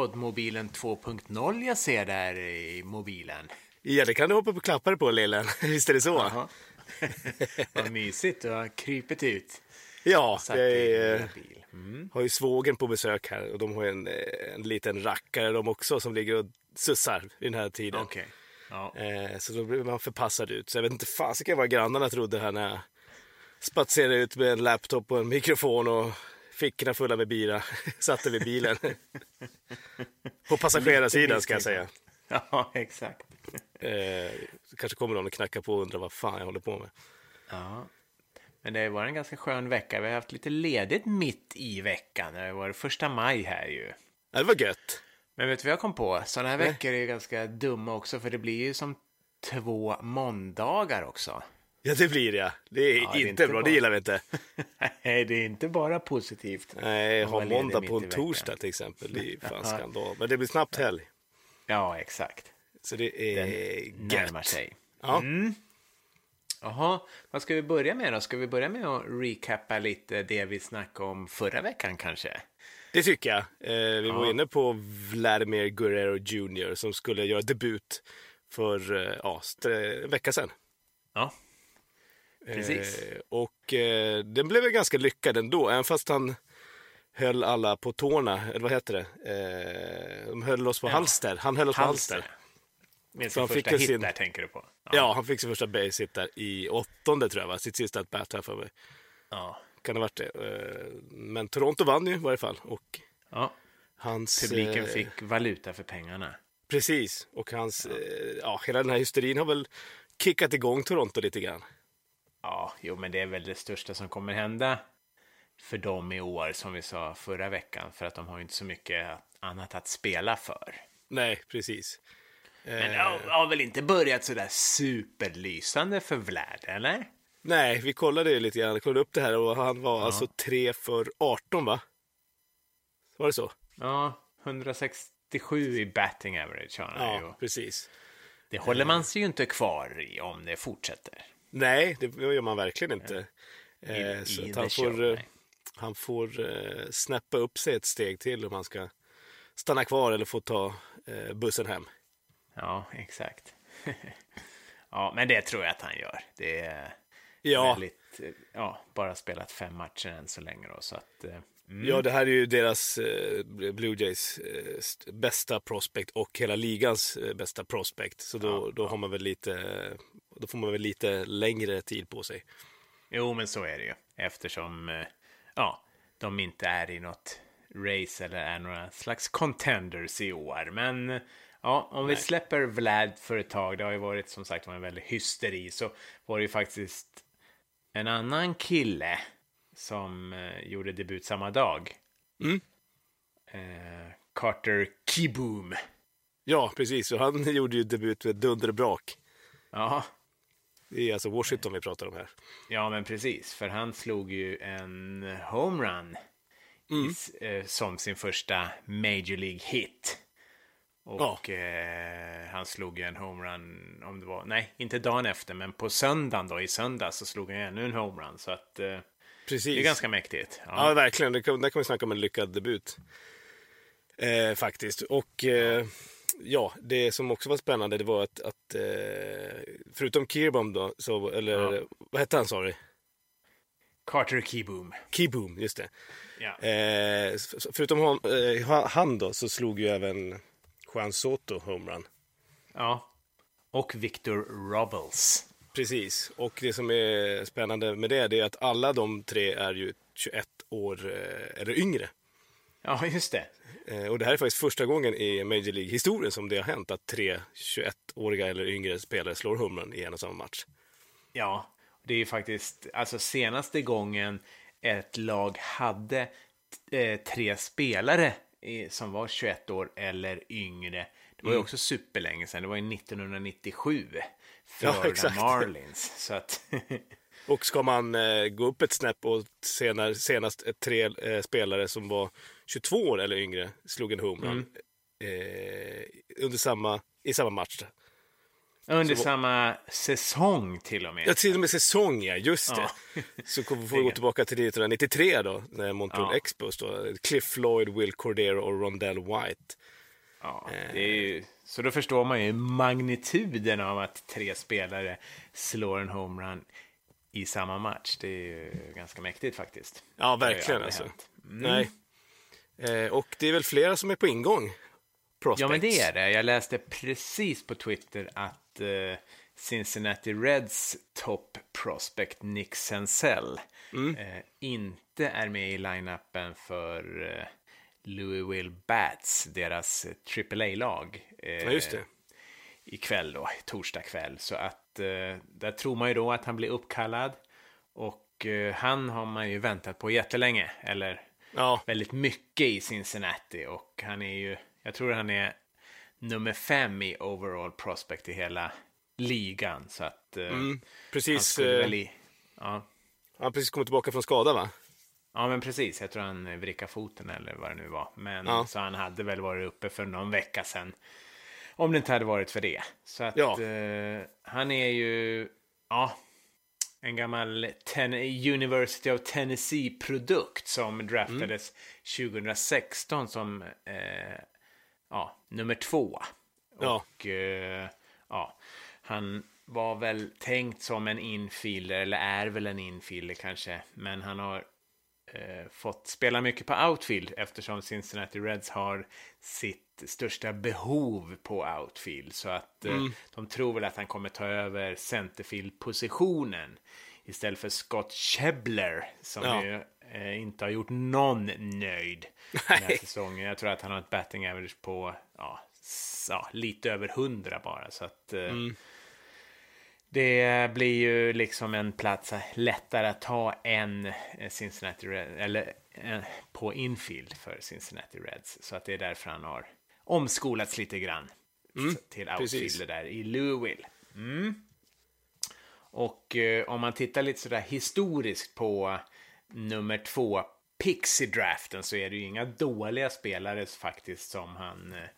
poddmobilen 2.0 jag ser där i mobilen. Ja, det kan du hoppa på klappar på, lillen. Visst är det så? Jaha. Vad mysigt, du har krypit ut. Ja, jag är, bil. Mm. har ju svågen på besök här och de har en, eh, en liten rackare de också som ligger och sussar i den här tiden. Okej. Ja. Eh, så då blir man förpassad ut. Så jag vet inte fasiken vad grannarna trodde här när jag spatserade ut med en laptop och en mikrofon och fickorna fulla med bira. Satte vid bilen. på passagerarsidan ska jag säga. ja, exakt. Eh, kanske kommer någon och knackar på och undrar vad fan jag håller på med. Ja. Men det har varit en ganska skön vecka. Vi har haft lite ledigt mitt i veckan. Det har varit första maj här ju. Ja, det var gött. Men vet du vad jag kom på? Sådana här Nej. veckor är ganska dumma också, för det blir ju som två måndagar också. Ja, det blir det. Det är Ja, det är inte bra, bra. det gillar vi inte. Nej, det är inte bara positivt. Nej, ha måndag på en torsdag till exempel. Det är fan skandal. Men det blir snabbt helg. Ja, exakt. Så det Den är närmar gött. sig. Ja. Jaha, vad ska vi börja med då? Ska vi börja med att recappa lite det vi snackade om förra veckan kanske? Det tycker jag. Eh, vi var Ja. inne på Vladimir Guerrero Jr. som skulle göra debut för eh, ja, en vecka sedan. Ja, precis. Eh, och eh, den blev väl ganska lyckad ändå, även fast han höll alla på tårna, eller vad heter det? Eh, de höll oss på Ja. halster. Han höll oss på halster. Halster. Med sin han fick första väl hit sin- där tänker du på? Ja. han fick sin första base hit där i åttonde tror jag, va? sitt sista at bat här för mig. ja. Kan det ha varit det. Eh, Men Toronto vann ju i varje fall. Och ja. hans... Publiken eh, fick valuta för pengarna. Precis, och hans, ja. Eh, ja, hela den här hysterin har väl kickat igång Toronto lite grann. Ja, jo, men det är väl det största som kommer hända för dem i år, som vi sa förra veckan, för att de har ju inte så mycket annat att spela för. Nej, precis. Men det Eh, har, har väl inte börjat så där superlysande för Vlad, eller? nej, vi kollade ju lite grann, kollade upp det här och han var alltså 3 för 18 va? Var det så? Ja, 167 i batting average har han Ja, ju. precis. Det håller man sig ju inte kvar i om det fortsätter. Nej, det gör man verkligen inte. Eh, så i att han show, får, eh, han får eh, snäppa upp sig ett steg till om han ska stanna kvar eller få ta eh, bussen hem. Ja, exakt. ja, men det tror jag att han gör. Det är Ja, väldigt, eh, ja, bara spelat fem matcher än så länge då, så att... eh, Mm. Ja, det här är ju deras eh, Blue Jays eh, st- bästa prospect och hela ligans eh, bästa prospect. Så då, Ja, då har man väl lite, då får man väl lite längre tid på sig. Jo, men så är det ju. Eftersom eh, ja, de inte är i något race eller är några slags contenders i år. Men ja, om vi släpper Vlad för ett tag, det har ju varit som sagt en väldig hysteri, så var det ju faktiskt en annan kille som eh, gjorde debut samma dag. Mm. Eh, Carter Kiboom. Ja, precis. Och han gjorde ju debut med dunderbrak. Ja, Det är alltså Washington vi pratar om här. Ja, men precis. För han slog ju en homerun s- eh, som sin första Major League hit. Och eh, han slog ju en homerun, om det var, nej, inte dagen efter, men på söndagen då, i söndag så slog han ännu en homerun. Så att eh, Precis. det är ganska mäktigt. Ja, Ja, verkligen. Det kan, där kan vi snacka om en lyckad debut. Eh, faktiskt. Och eh, ja, det som också var spännande det var att, att eh, förutom Kirbaum då, så, eller Ja. vad hette han sa du? Carter Kiboom. Keyboom, just det. Ja. Eh, förutom hon, eh, ha- han då så slog ju även Juan Soto homerun. ja. Och Victor Robles. Precis, och det som är spännande med det, det är att alla de tre är ju 21 år eh, eller yngre. Ja, just det. Eh, och det här är faktiskt första gången i Major League-historien som det har hänt att tre 21-åriga eller yngre spelare slår homerun i en och samma match. Ja, det är ju faktiskt alltså senaste gången ett lag hade eh, tre spelare i, som var 21 år eller yngre. Det var ju också superlänge sedan, det var ju 1997 för Ja. Marlins. Så att, Och ska man eh, gå upp ett snäpp och senare, senast ett tre eh, spelare som var 22 år eller yngre slog en homerun eh, under samma, i samma match. Under Så- samma säsong till och med. Ja, till och med säsong, ja. Just det. Ja. Så kommer vi gå tillbaka till 1993 då, när Montreal Ja. Expos då. Cliff Floyd, Will Cordero och Rondell White. Ja, det är ju, så då förstår man ju magnituden av att tre spelare slår en homerun i samma match. Det är ju ganska mäktigt faktiskt. Ja, verkligen alltså. hänt. Nej. Eh, och det är väl flera som är på ingång? Prospects. Ja, men det är det. Jag läste precis på Twitter att eh, Cincinnati Reds top prospect Nick Senzel Mm. eh, inte är med i line-upen för eh, Louisville Bats, deras eh, AAA-lag. Eh, Ja, just det. ikväll då, torsdag kväll. Så att eh, där tror man ju då att han blir uppkallad. Och eh, han har man ju väntat på jättelänge, eller Ja, väldigt mycket i Cincinnati. Och han är ju, jag tror han är nummer fem i overall prospect i hela ligan. Så att eh, mm, han precis. skulle Eh, väl i, ja, han precis kommit tillbaka från skada, va? Ja, men precis. Jag tror han vrickade foten eller vad det nu var. Men Ja. så han hade väl varit uppe för någon vecka sedan. Om det inte hade varit för det. Så att Ja. eh, han är ju, ja, en gammal ten University of Tennessee-produkt som draftades 2016 som, eh, ja, nummer två. Ja. Och eh, ja, han var väl tänkt som en infielder, eller är väl en infielder kanske. Men han har eh, fått spela mycket på outfield eftersom Cincinnati Reds har sitt största behov på outfield. Så att eh, de tror väl att han kommer ta över centerfield-positionen istället för Scott Schebler som Ja. ju eh, inte har gjort någon nöjd den här Nej. säsongen. Jag tror att han har ett batting average på ja, ja, lite över 100 bara. Så att eh, det blir ju liksom en plats lättare att ta än Cincinnati Reds, eller eh, på infield för Cincinnati Reds. Så att det är därför han har omskolats lite grann till precis. outfielder där i Louisville. Mm. Och eh, om man tittar lite sådär historiskt på nummer två Pixie-draften så är det ju inga dåliga spelare faktiskt som han eh,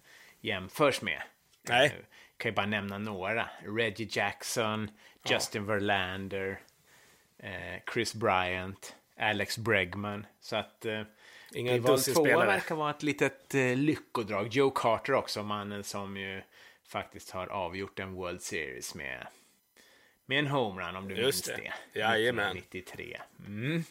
jämförs med. Nej. Eh, kan ju bara nämna några. Reggie Jackson, Justin Verlander, eh, Chris Bryant, Alex Bregman. Så att eh, Inga tvåa dussinspelare. verkar vara ett litet eh, lyckodrag. Joe Carter också, mannen som ju faktiskt har avgjort en World Series med, med en homerun om du Just minns det. det. Jajamän. 1993. Mm.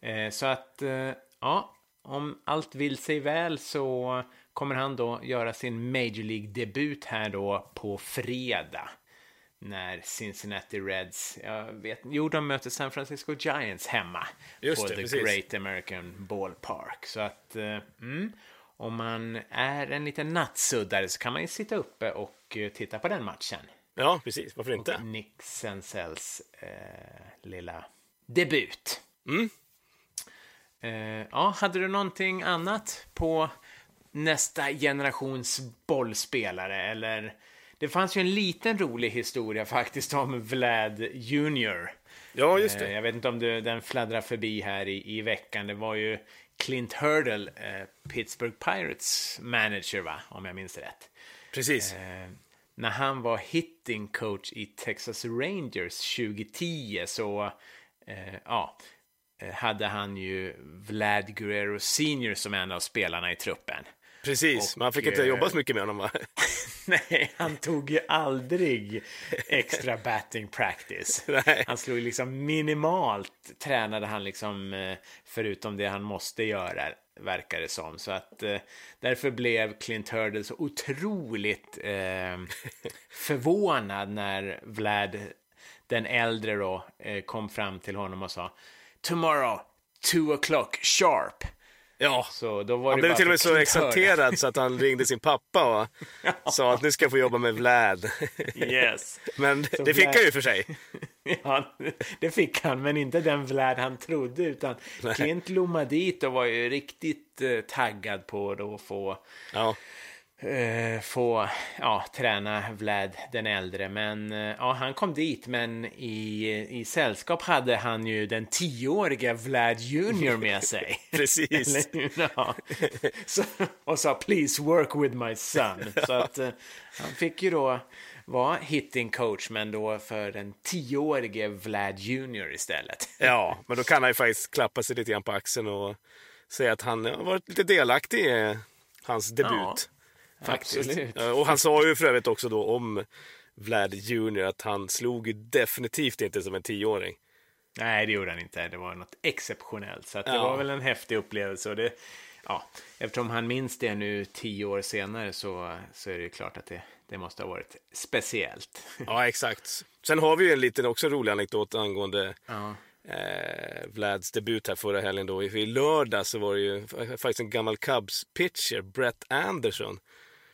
Eh, så att, eh, ja, om allt vill sig väl så kommer han då göra sin Major League-debut här då på fredag. När Cincinnati Reds, jag vet, jo de möter San Francisco Giants hemma. Just på det, The precis. Great American Ballpark. Så att, eh, mm, om man är en liten nattsuddare så kan man ju sitta uppe och eh, titta på den matchen. Ja, precis. Varför inte? Nick Senzels eh, lilla debut. Mm. Eh, ja, hade du någonting annat på nästa generations bollspelare? Eller det fanns ju en liten rolig historia faktiskt om Vlad Jr. Ja, just Eh, det. jag vet inte om du, den fladdrar förbi här i, i veckan. Det var ju Clint Hurdle, eh, Pittsburgh Pirates manager, va? Om jag minns rätt. Precis. Eh, när han var hitting coach i Texas Rangers 2010 så eh, ja, eh, hade han ju Vlad Guerrero Senior som en av spelarna i truppen. Precis. och, Man fick inte eh, jobba så mycket med honom, va? Nej, han tog ju aldrig extra batting practice. Nej. Han slog liksom minimalt, tränade han liksom eh, förutom det han måste göra, verkar det som. Så att eh, därför blev Clint Hurdle så otroligt eh, förvånad när Vlad, den äldre då, kom fram till honom och sa Tomorrow, two o'clock sharp. Ja. Så då var Han blev till och med så exalterad så att han ringde sin pappa och sa att nu ska jag få jobba med Vlad. Yes. Men Så det fick Vlad- han ju för sig. Ja, det fick han, men inte den Vlad han trodde. Utan Clint lommade dit och var ju riktigt eh, taggad på då att få, Ja, eh, få ja, träna Vlad den äldre. Men eh, ja, han kom dit, men i, i sällskap hade han ju den tioåriga Vlad Junior med sig. precis. Eller hur? Ja. Så, och sa please work with my son. Så att eh, han fick ju då vara hitting coach, men då för den tioårige Vlad Junior istället. Ja, men då kan han ju faktiskt klappa sig lite grann på axeln och säga att han har varit lite delaktig i hans debut. Ja, faktiskt. absolut. Och han sa ju för övrigt också då om Vlad Junior att han slog definitivt inte som en tioåring. Nej, det gjorde han inte. Det var något exceptionellt. Så det Ja. var väl en häftig upplevelse. Och det, ja, eftersom han minns det nu tio år senare så, så är det ju klart att det, det måste ha varit speciellt. Ja, exakt. Sen har vi ju en liten också rolig anekdot angående Ja. eh, Vlads debut här förra helgen. Då. I lördag så var det ju faktiskt en gammal Cubs-pitcher, Brett Anderson,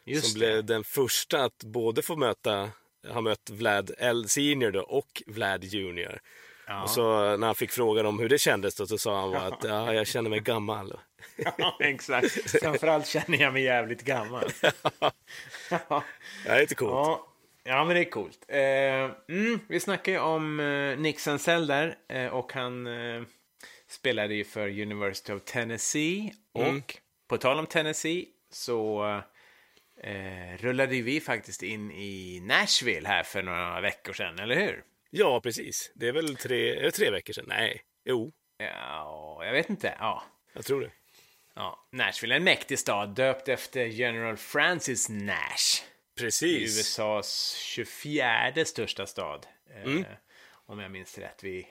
Just som det. blev den första att både få möta, ha mött Vlad L senior då, och Vlad junior. Ja. Och så när han fick frågan om hur det kändes då, så sa han bara att ja, jag känner mig gammal. Ja, exakt. Framförallt känner jag mig jävligt gammal. ja. Det är lite coolt. Ja, ja, men det är coolt. Eh, mm, vi snackar ju om eh, Nick Sansell där eh, och han eh, spelade ju för University of Tennessee. Och på tal om Tennessee så eh, rullade vi faktiskt in i Nashville här för några veckor sedan, eller hur? Ja, precis. Det är väl tre, är det tre veckor sedan? Nej, jo, Ja, jag vet inte. Ja. jag tror det. Ja, Nashville är en mäktig stad döpt efter General Francis Nash. Precis. USAs 24 största stad. Eh, Mm. om jag minns rätt. Vi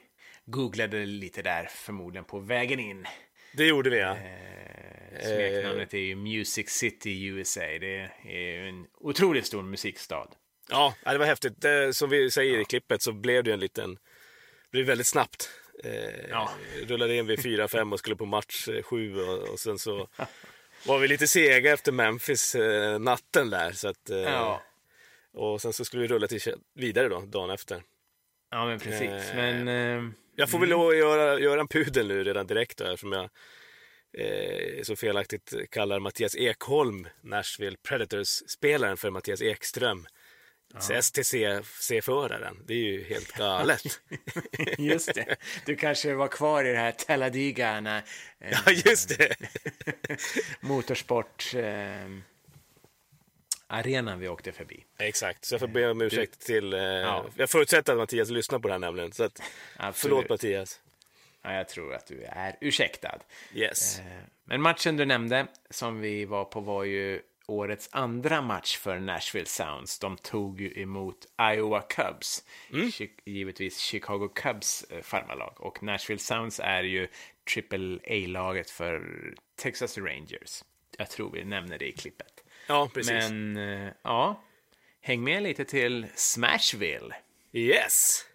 googlade lite där förmodligen på vägen in. Det gjorde vi, ja. Eh, smeknamnet är ju Music City USA. Det är ju en otroligt stor musikstad. Ja, det var häftigt. Som vi säger i klippet så blev det en liten... Det blev väldigt snabbt. Eh, Ja. Rullade in vid 4-5 och skulle på match 7 och, och sen så var vi lite sega efter Memphis eh, natten där. Så att, eh, Ja, Och sen så skulle vi rulla till, vidare då, dagen efter. ja men precis. Eh, Men eh, Jag får väl lov att göra, göra en pudel nu redan direkt då, eftersom jag eh, så felaktigt kallar Mattias Ekholm, Nashville Predators-spelaren, för Mattias Ekström. STC-föraren. Det är ju helt galet. just det. Du kanske var kvar i det här Talladega när eh, ja, just det. motorsport eh, arenan vi åkte förbi. Exakt, så jag får be om ursäkt till... Eh, Ja. Jag förutsätter att Mattias lyssnar på det här nämligen. Så att, förlåt Mattias. Ja, jag tror att du är ursäktad. Yes. Eh, Men matchen du nämnde, som vi var på, var ju årets andra match för Nashville Sounds. De tog ju emot Iowa Cubs, Chi- givetvis Chicago Cubs eh, farmarlag. Och Nashville Sounds är ju AAA-laget för Texas Rangers. Jag tror vi nämner det i klippet. Ja, precis. Men eh, ja, häng med lite till Smashville. Yes.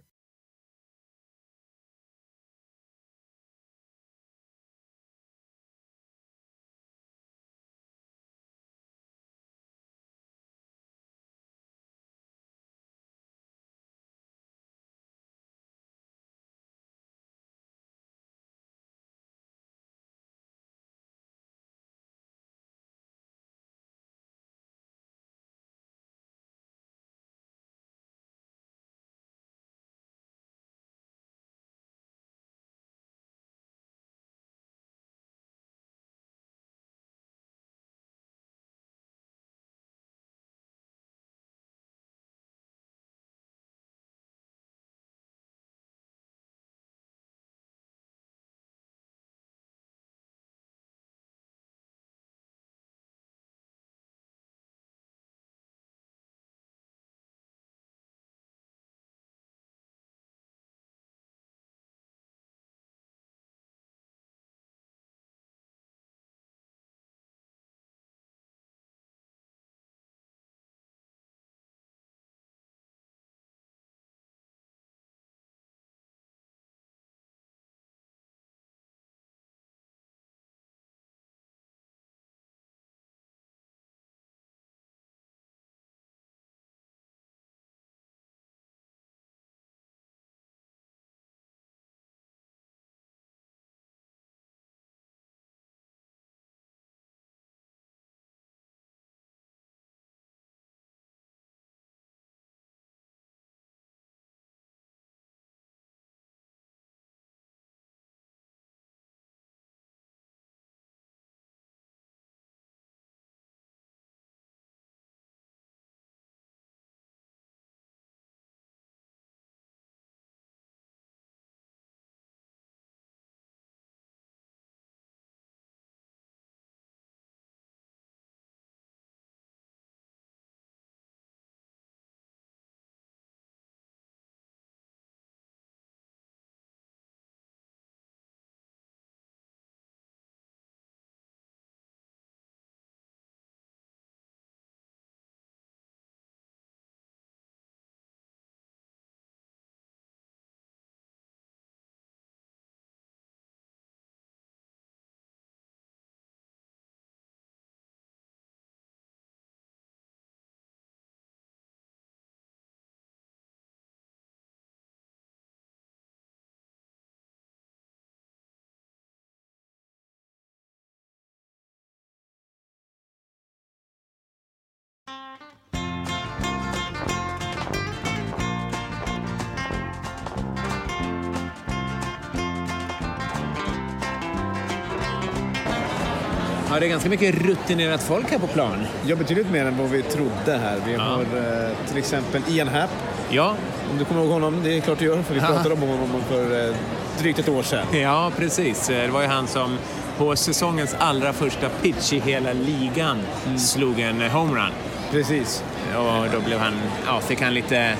Ja, det är ganska mycket rutinerat folk här på plan. Ja, betydligt mer än vad vi trodde här. Vi har eh, till exempel Ian Happ. Ja, Om du kommer ihåg honom, det är klart du gör, för vi Ja. pratade om honom för eh, drygt ett år sedan. ja precis. Det var ju han som på säsongens allra första pitch i hela ligan slog en homerun. Precis. Och då blev han, ja, fick han lite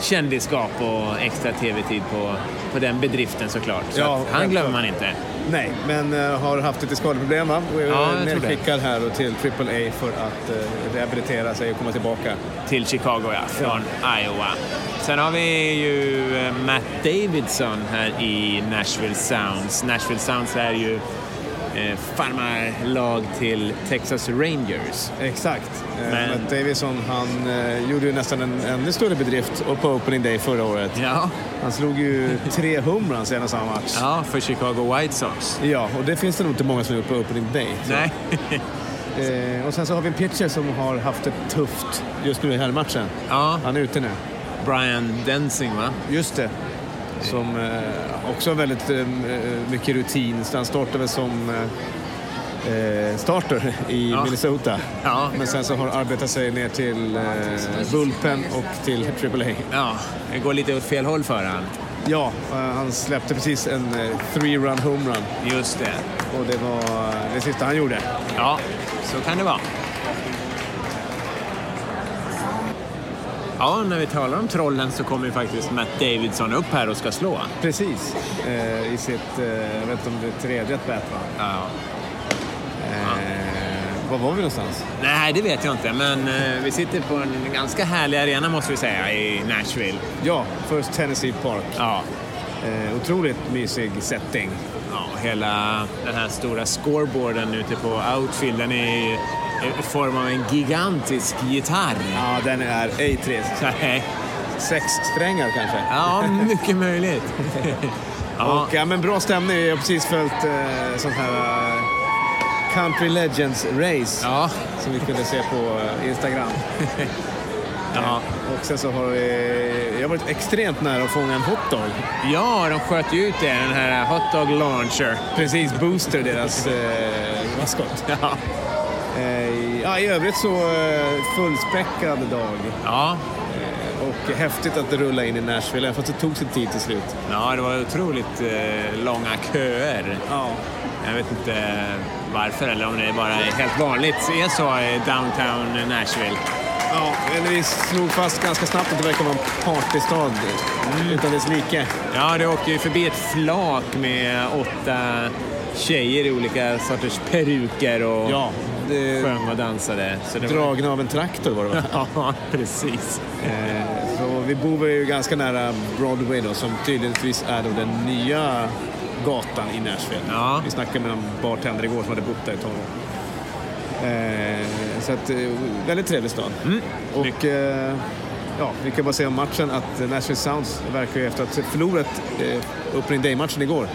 kändisskap och extra tv-tid på, på den bedriften såklart. Så Ja, han glömmer man inte. Nej, men eh, har haft lite skadeproblem va? Och är Ja, nedskickad här då till AAA för att eh, rehabilitera sig och komma tillbaka. Till Chicago, ja. Från Iowa. Sen har vi ju eh, Matt Davidson här i Nashville Sounds. Nashville Sounds är ju eh, farmarlag till Texas Rangers. Exakt. Eh, Men- Matt Davison, han eh, gjorde ju nästan en ännu större bedrift på opening day förra året. Ja, Han slog ju tre humrans i en och samma match. ja för Chicago White Sox. Ja, och det finns det nog inte många som gjort på opening day. Så. Nej. Eh, och sen så har vi en pitcher som har haft det tufft just nu i här matchen. ja, Han är ute nu. Brian Densing, va? Just det. Som eh, också har väldigt eh, mycket rutin. Så han startade som eh, eh, starter i Ja. Minnesota. Ja. Men sen så har arbetat sig ner till eh, Bullpen och till AAA. Ja, det går lite åt fel håll för han. Ja, eh, han släppte precis en eh, three-run homerun. Just det. Och det var eh, det sista han gjorde. Ja, så kan det vara. Ja, när vi talar om trollen så kommer ju faktiskt Matt Davidson upp här och ska slå. Precis. Eh, I sitt, eh, jag vet inte om det är tredje at bat va? Ja. Eh, var var vi någonstans? Nej, det vet jag inte, men eh, vi sitter på en ganska härlig arena måste vi säga i Nashville. Ja, First Tennessee Park. Ja, Eh, otroligt mysig setting. ja hela den här stora scoreboarden ute på outfielden är i form av en gigantisk gitarr. Ja, den är ej trist. Sex strängar kanske. Ja, mycket möjligt. Ja, Och, ja, men bra stämning. Vi har precis följt eh, sånt här eh, Country Legends Race ja, som vi kunde se på eh, Instagram. ja. Och sen så har vi, jag har varit extremt nära att fånga en hotdog. Ja, de sköt ju ut det, den här Hot Dog Launcher. Precis, Booster, deras eh, maskot. Ja. Eh, ja, I övrigt så eh, fullspäckad dag. Ja, Och häftigt att det rullade in i Nashville, även fast det tog sin tid till slut. ja det var otroligt eh, långa köer. Ja. Jag vet inte varför, eller om det bara är helt vanligt är så i downtown Nashville. Ja, men vi slog fast ganska snabbt att det verkar vara en partystad utan dess like. Ja, det åkte ju förbi ett flak med åtta tjejer i olika sorters peruker och Ja, det, sjöng och dansade. Det var... dragna av en traktor var det va? Ja, precis. Eh, så vi bor ju ganska nära Broadway då, som tydligtvis är då den nya gatan i Nashville. Ja. Vi snackade med en bartender igår som hade bott där ett tag. Eh, så att, eh, väldigt trevlig stad. Och eh, ja, vi kan bara säga om matchen att Nashville Sounds verkar ju efter att ha förlorat eh, opening day-matchen igår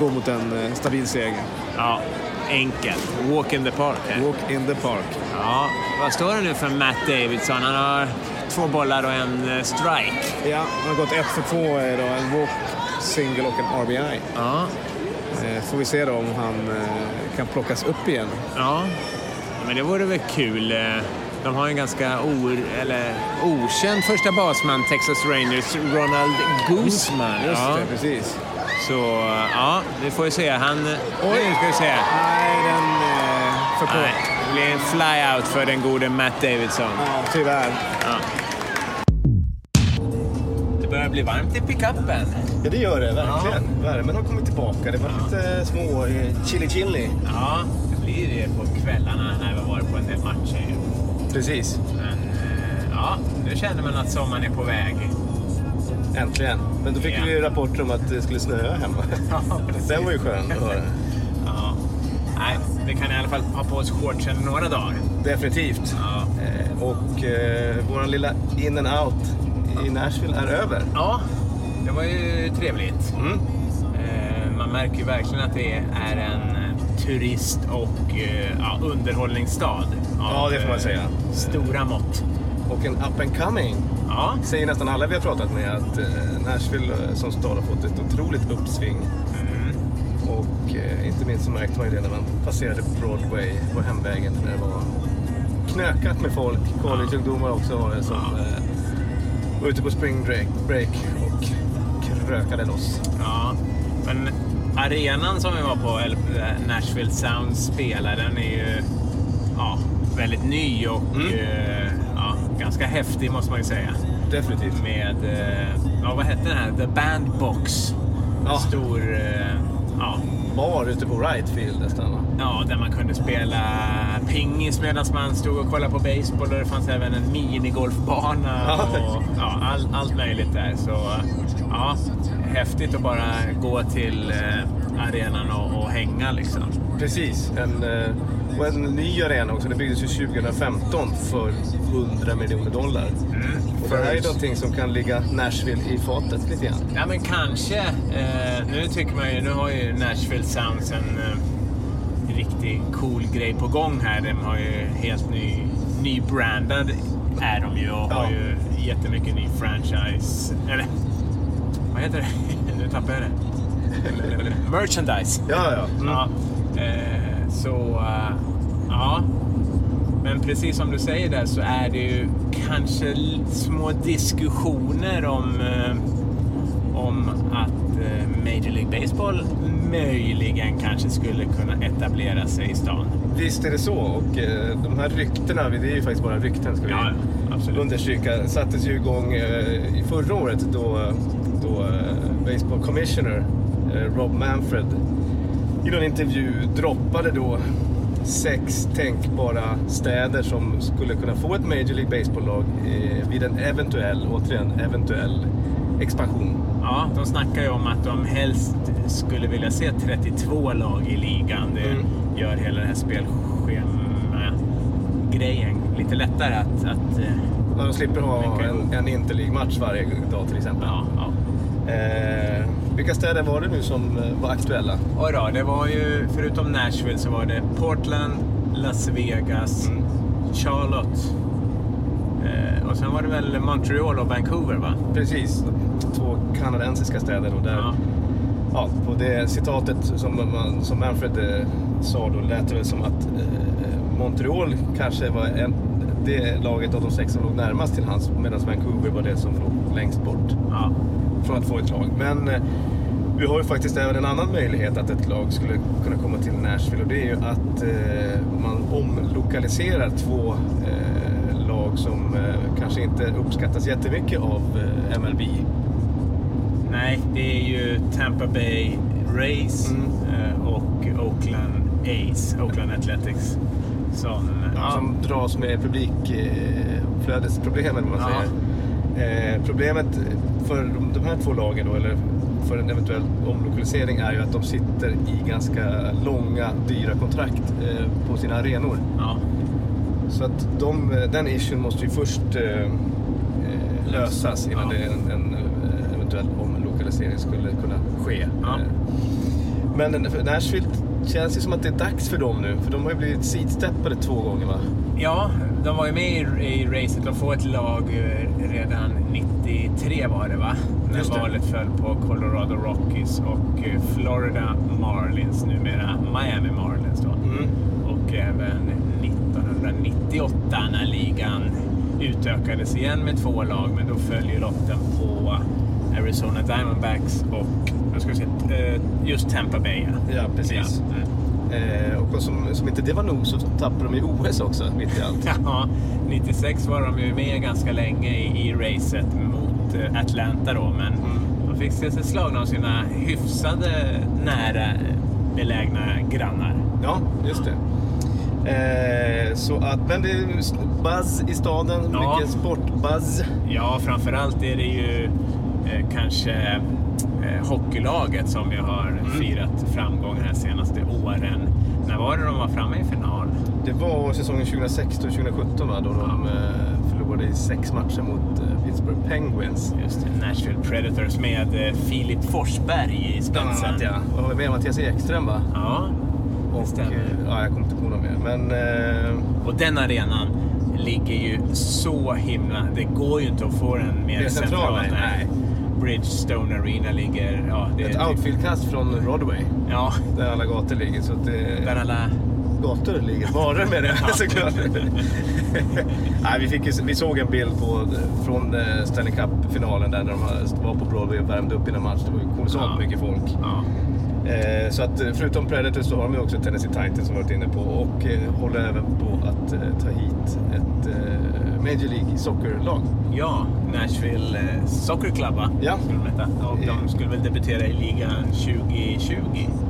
gå mot en eh, stabil seger. Ja, enkelt. Walk in the park. Här. Walk in the park. Ja, vad står det nu för Matt Davidson? Han har två bollar och en eh, strike. Ja, han har gått ett för två eh, då, en walk, single och en RBI. Ja, Eh, får vi se då om han eh, kan plockas upp igen. ja. Men det vore väl kul. eh, De har en ganska or, eller, okänd första basman, Texas Rangers, Ronald Guzman. Just ja. det, precis. Så ja, vi får ju se. Han... Oj. Nu ska vi se. Nej, den eh, för Nej, kort. det blir en fly-out för den gode Matt Davidson. Ja, tyvärr. Ja. Det börjar bli varmt i pickupen. Ja, det gör det verkligen. Värmen har kommit tillbaka. Det var lite små eh, chili chili. Ja, det blir det på kvällarna när vi har varit på en del matcher. Precis. Men eh, ja, nu känner man att sommaren är på väg. Äntligen. Men då fick Ja. vi rapporter om att det skulle snöa hemma. Den var ju skön att höra. Ja. Nej, vi kan i alla fall ha på oss shortsen några dagar. Definitivt. Ja. Eh, och eh, vår lilla in and out i Nashville är över. ja, det var ju trevligt. Mm. Eh, man märker ju verkligen att det är en eh, turist och ja, underhållningsstad. av, Ja, det får man säga. Stora mått. Och en up and coming Ja, säger nästan alla vi har pratat med att eh, Nashville eh, som stad har fått ett otroligt uppsving. Mm. Och eh, inte minst så märkte man ju det när man passerade Broadway på hemvägen när det var knökat med folk. Collegeungdomar också var det som Ja. var ute på spring break, break och krökade loss. ja. Men arenan som vi var på, Nashville Sound spelar, den är ju ja, väldigt ny och Mm. Ganska häftig måste man ju säga. Definitivt. Med, eh, ja vad hette den här? The Bandbox. Ja. Stor, eh, ja, Bar ute på right field nästan va? Ja, där man kunde spela pingis medan man stod och kollade på baseball. Och det fanns även en minigolfbana Ja. och ja, all, allt möjligt där. Så ja, häftigt att bara gå till eh, arenan och, och hänga liksom. Precis. En, och en ny arena också. Den byggdes ju 2015 för 100 miljoner dollar. Och det här är någonting som kan ligga Nashville i fatet lite grann. Ja, men kanske. Eh, nu tycker man ju, nu har ju Nashville Sounds en eh, riktigt cool grej på gång här. De har ju helt ny, nybrandad är de ju och har Ja. ju jättemycket ny franchise. Eller, vad heter det? nu tappade jag det. Merchandise. Ja, ja. Mm. Ja, eh, så, eh, ja. Men precis som du säger där så är det ju kanske små diskussioner om, eh, om att eh, Major League Baseball möjligen kanske skulle kunna etablera sig i stan. Visst är det så. Och de här ryktena, det är ju faktiskt bara rykten ska vi Ja, absolut. understryka, sattes ju igång i förra året då, då Baseball Commissioner Rob Manfred i någon intervju droppade då sex tänkbara städer som skulle kunna få ett Major League Baseball-lag eh, vid en eventuell, återigen, eventuell expansion. Ja, de snackar ju om att de helst skulle vilja se 32 lag i ligan. Det Mm. gör hela det här spelschema-grejen lite lättare att... att eh, När de slipper ha en, en Interleague-match varje dag till exempel. ja, ja. Eh, vilka städer var det nu som eh, var aktuella? Oj då, det var ju, förutom Nashville så var det Portland, Las Vegas, Mm. Charlotte eh, och sen var det väl Montreal och Vancouver va? Precis, två kanadensiska städer. Och där, Ja. ja. på det citatet som, man, som Manfred eh, sa då lät det väl som att eh, Montreal kanske var en, det laget av de sex som låg närmast till hans medan Vancouver var det som låg längst bort Ja, från att få ett lag. Men eh, vi har ju faktiskt även en annan möjlighet att ett lag skulle kunna komma till Nashville och det är ju att eh, man omlokaliserar två eh, lag som eh, kanske inte uppskattas jättemycket av eh, MLB. nej, det är ju Tampa Bay Rays Mm. eh, och Oakland A's, Oakland Athletics. Som, ja, Som dras med publikflödesproblemen om man Ja. säger. Problemet för de, de här två lagen då, eller för en eventuell omlokalisering är ju att de sitter i ganska långa, dyra kontrakt eh, på sina arenor. ja, Så att de, den issuen måste ju först eh, eh, lösas innan Ja. det en, en eh, eventuell omlokalisering skulle kunna ske. Ja. Eh, Men Nashville känns ju som att det är dags för dem nu, för de har ju blivit sidsteppade två gånger va? Ja, de var ju med i, i racet och få ett lag eh, redan 93 var det va? När Just det. valet föll på Colorado Rockies och eh, Florida Marlins, numera Miami Marlins då. Mm. Och även 1998 när ligan utökades igen med två lag, men då föll ju lotten på Arizona Diamondbacks och jag ska säga, eh, just Tampa Bay. ja. Ja, precis. Ja. Mm. Eh, och som, som inte det var nog så tappade de i OS också, mitt i allt. Ja, 96 var de ju med ganska länge i, i racet mot eh, Atlanta då, men de fick se sig slagna av sina hyfsade nära belägna grannar. Ja, just det. Eh, så att, men det är buzz i staden, Ja. mycket sportbuzz. Ja, framförallt är det ju eh, kanske hockeylaget som ju har firat framgång här senaste åren. När var det de var framme i final? Det var säsongen 2016-2017 va, då de eh, förlorade i sex matcher mot eh, Pittsburgh Penguins. Just det, Nashville Predators med eh, Filip Forsberg i spetsen. annat ja. Och med Mattias Ekström va? Ja, Och, stämmer. ja, jag kommer inte på något mer. Men eh, Och den arenan ligger ju så himla... Det går ju inte att få den mer Mer central, nej. nej. Bridgestone Arena ligger... Ja, det, ett outfieldkast från Broadway. Ja, Där alla gator ligger. Så det, där alla... gator ligger. Varor med det såklart. Nej, vi, fick vi såg en bild på, från eh, Stanley Cup-finalen där när de var på Broadway och värmde upp innan match. Det var ju kolossalt Ja. mycket folk. Ja, Eh, så att eh, förutom Predators så har de också Tennessee Titans som vi varit inne på och eh, håller även på att eh, ta hit ett eh, Major League Soccer-lag. ja Nashville eh, Soccer Club va? Ja. Skulle de heta. Och de skulle väl debutera i ligan 2020.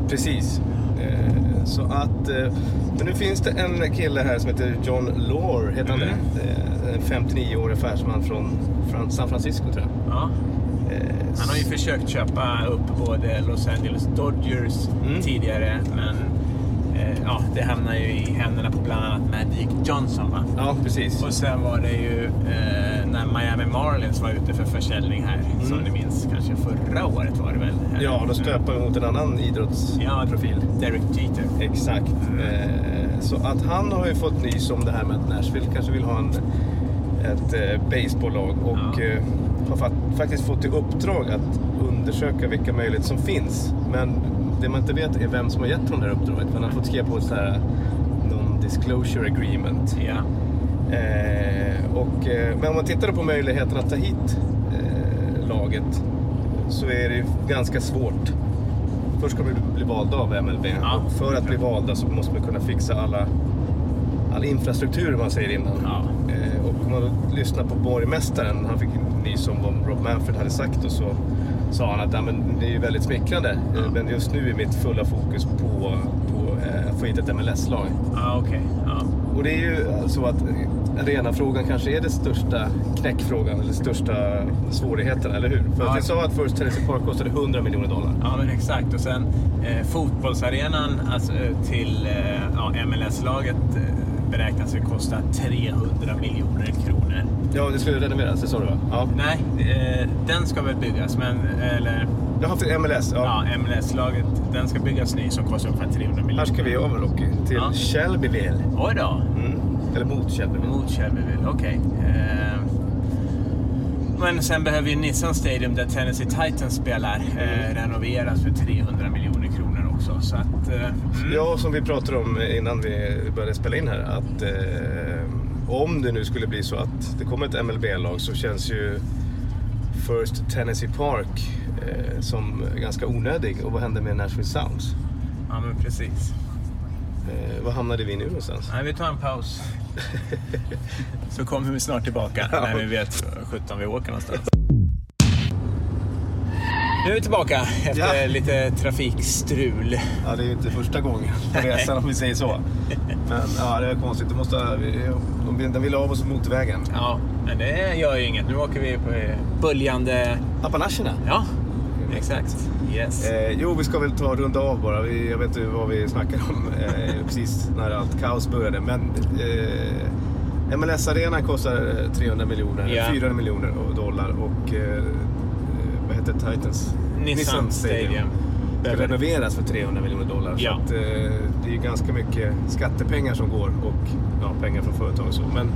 Precis. Eh, så att, eh, men nu finns det en kille här som heter John Lore, heter han Mm. det? Eh, En 59-årig affärsman från San Francisco tror jag. Ja. Eh, Han har ju försökt köpa upp både Los Angeles Dodgers Mm. tidigare, men eh, ja, det hamnar ju i händerna på bland annat Magic Johnson. Va? Ja, precis. Och sen var det ju eh, när Miami Marlins var ute för försäljning här, som ni minns, kanske förra året var det väl? Mm. Ja, de stöper mot en annan idrottsprofil. Derek Jeter. Exakt. Eh, så att han har ju fått nys om det här med att Nashville kanske vill ha en, ett eh, baseballlag och Ja. eh, har fa- faktiskt fått i uppdrag att undersöka vilka möjligheter som finns. Men det man inte vet är vem som har gett honom det här uppdraget. Han har fått skriva på ett här non-disclosure agreement. Ja. Eh, och, eh, men om man tittar på möjligheten att ta hit eh, laget så är det ganska svårt. Först ska man bli valda av MLB Ja. och för att bli valda så måste man kunna fixa alla, all infrastruktur man säger innan. Ja. Eh, och om man lyssnar på borgmästaren, han fick nys om vad Rob Manfred hade sagt och så sa han att ja, men det är väldigt smickrande eh, men just nu är mitt fulla fokus på, på eh, att få hit ett MLS-lag. Ja, okej. Ja. Och det är ju så att arenafrågan kanske är den största knäckfrågan eller största svårigheten, eller hur? För Ja. att vi sa att First Tennessee Park kostade 100 miljoner dollar. ja, men exakt. Och sen eh, fotbollsarenan alltså, till eh, ja, MLS-laget eh, beräknas ju kosta 300 miljoner kronor. Ja, det skulle renoveras, det sa du va? Ja. Nej, eh, den ska väl byggas, men... Eller, Jaha, för MLS. Ja. ja, MLS-laget, den ska byggas ny som kostar ungefär 300 miljoner. Här ska vi över Rocky, till Ja. Shelbyville. Oj då. Mm. Eller mot Shelbyville. Mot Shelbyville, okej. Eh, men sen behöver ju Nissan Stadium där Tennessee Titans spelar eh, renoveras för 300 miljoner också. Så att... Eh, mm. Ja, som vi pratade om innan vi började spela in här. Att eh, om det nu skulle bli så att det kommer ett MLB-lag så känns ju First Tennessee Park eh, som ganska onödig. Och vad händer med Nashville Sounds? Ja, men precis. Eh, var hamnade vi nu någonstans? Nej, vi tar en paus. Så kommer vi snart tillbaka när vi vet 17 vi åker någonstans. Nu är vi tillbaka efter Ja. lite trafikstrul. Ja, det är ju inte första gången på resan om vi säger så. Men ja, det är konstigt. Det måste, vi- den ville av oss mot vägen. Ja, men det gör ju inget. Nu åker vi på böljande... Appalacherna. Ja, exakt. Yes. Eh, jo, vi ska väl ta runda av bara. Vi, jag vet inte vad vi snackar om eh, precis när allt kaos började. Men eh, MLS-arenan kostar eh, 300 miljoner, Ja. 400 miljoner dollar och eh, heter Titans? Nissan Stadium. Ska renoveras för 300 miljoner dollar. Ja. Så att, eh, det är ju ganska mycket skattepengar som går och ja, pengar från företag och så. Men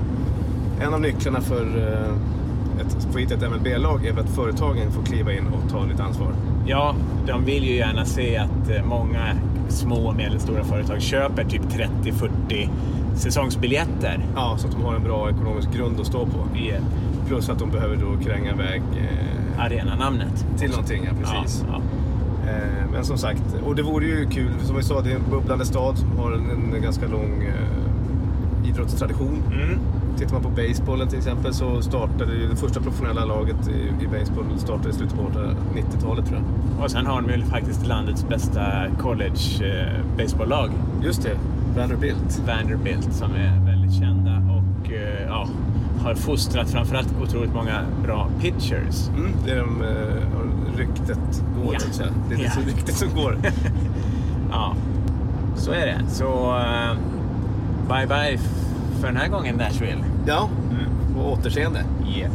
en av nycklarna för eh, ett, få hit ett MLB-lag är väl att företagen får kliva in och ta lite ansvar. Ja, de vill ju gärna se att eh, många små och medelstora företag köper typ 30-40 säsongsbiljetter. Ja, så att de har en bra ekonomisk grund att stå på. i eh, Plus att de behöver då kränga iväg eh, arenanamnet. till någonting, ja, precis. Ja, Eh, men som sagt, och det vore ju kul, som vi sa, det är en bubblande stad som har en, en ganska lång eh, idrottstradition. ja. Mm. Tittar man på basebollen till exempel så startade ju det första professionella laget i, i baseball startade i slutet på 90-talet tror jag. Och sen har de ju faktiskt landets bästa college eh, baseballlag, Just det, Vanderbilt. Vanderbilt, som är väldigt kända och eh, ja, har fostrat framförallt otroligt många bra pitchers. Mm, det är de, har ryktet går, Ja. så. Det är det Ja. ryktet som går. Ja, så är det. Så eh, bye bye för den här gången Nashville. ja, på återseende. Yep.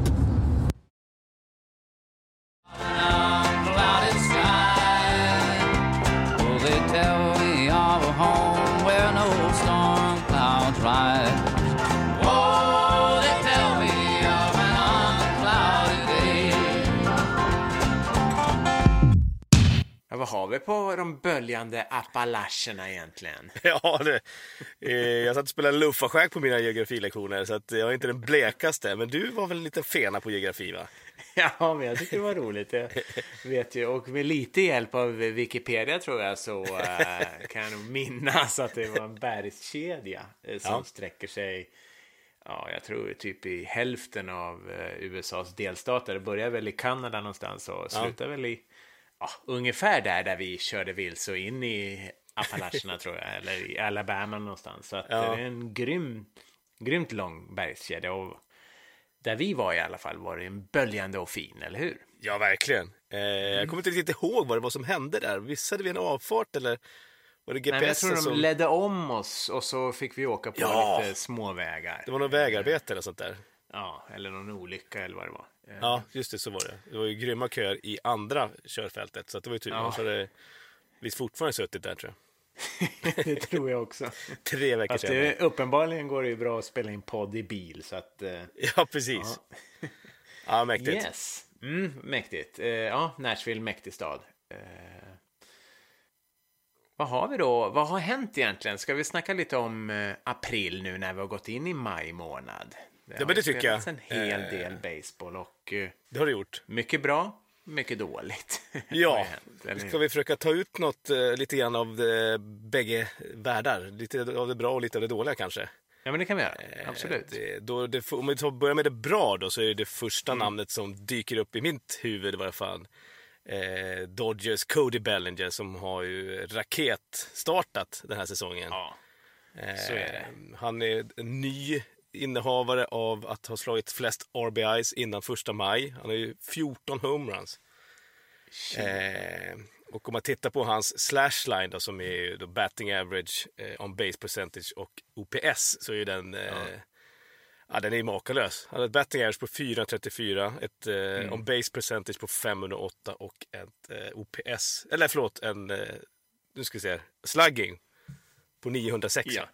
De böljande Appalacherna egentligen? Ja, det, eh, jag satt och spelade luffarskäk på mina geografilektioner så att jag är inte den blekaste. Men du var väl lite fena på geografi va? Ja, men jag tycker det var roligt. Jag vet ju, och med lite hjälp av Wikipedia tror jag så äh, kan jag nog minnas att det var en bergskedja äh, som Ja. sträcker sig, ja, jag tror typ i hälften av äh, USAs delstater. Det börjar väl i Kanada någonstans och slutar väl i, ja, ungefär där, där vi körde vilse och in i Appalacherna tror jag, eller i Alabama någonstans. Så att Ja. det är en grym, grymt lång bergskedja. Och där vi var i alla fall var det en böljande och fin, eller hur? Ja, verkligen. Eh, Jag kommer inte riktigt ihåg vad det var som hände där. Missade vi en avfart eller var det Nej, men jag GPS tror de som... ledde om oss och så fick vi åka på Ja. lite småvägar. Det var någon vägarbete eller sånt där. Ja, eller någon olycka eller vad det var. Eh, Ja, just det, så var det. Det var ju grymma köer i andra körfältet, så det var ju tur. Ja. Annars hade vi fortfarande suttit där tror jag. det tror jag också. Tre veckor Fast det, uppenbarligen går det ju bra att spela in podd i bil, så att... eh, Ja, precis. Ja, mäktigt. Yes. Mm, mäktigt. Eh, ja, Nashville, mäktig stad. Eh, vad har vi då? Vad har hänt egentligen? Ska vi snacka lite om eh, april nu när vi har gått in i maj månad? Det men har det tycker jag. en hel Eh. del baseball och eh, Det har du gjort. mycket bra, mycket dåligt. Ja, ska vi försöka ta ut något eh, lite grann av de, bägge världar? Lite av det bra och lite av det dåliga kanske? Ja, men det kan vi göra. Absolut. Eh, Det, då, det, om vi börjar med det bra då så är det första Mm. namnet som dyker upp i mitt huvud i varje fall. Eh, Dodgers Cody Bellinger som har ju raketstartat den här säsongen. Ja, så är det. Eh, Han är en ny innehavare av att ha slagit flest RBIs innan första maj. Han har ju 14 homeruns. Eh, och om man tittar på hans slashline då, som är ju då batting average, eh, on base percentage och OPS så är ju den eh, ja. den är makalös. Han har ett batting average på 434, ett eh, on base percentage på 508 och ett eh, OPS, eller förlåt, en, eh, nu ska vi se, slugging på 906. Ja.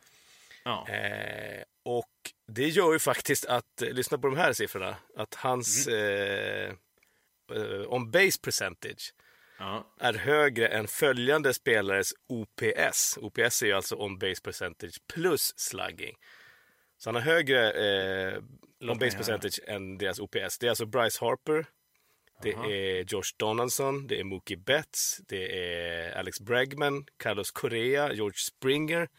Ja. Eh, och det gör ju faktiskt att, eh, lyssna på de här siffrorna, att hans eh, eh, on base percentage ja. är högre än följande spelares OPS. OPS är ju alltså on base percentage plus slugging. Så han har högre eh, on mig base percentage än deras OPS. Det är alltså Bryce Harper, det är Josh Donaldson, det är Mookie Betts, det är Alex Bregman, Carlos Correa, George Springer.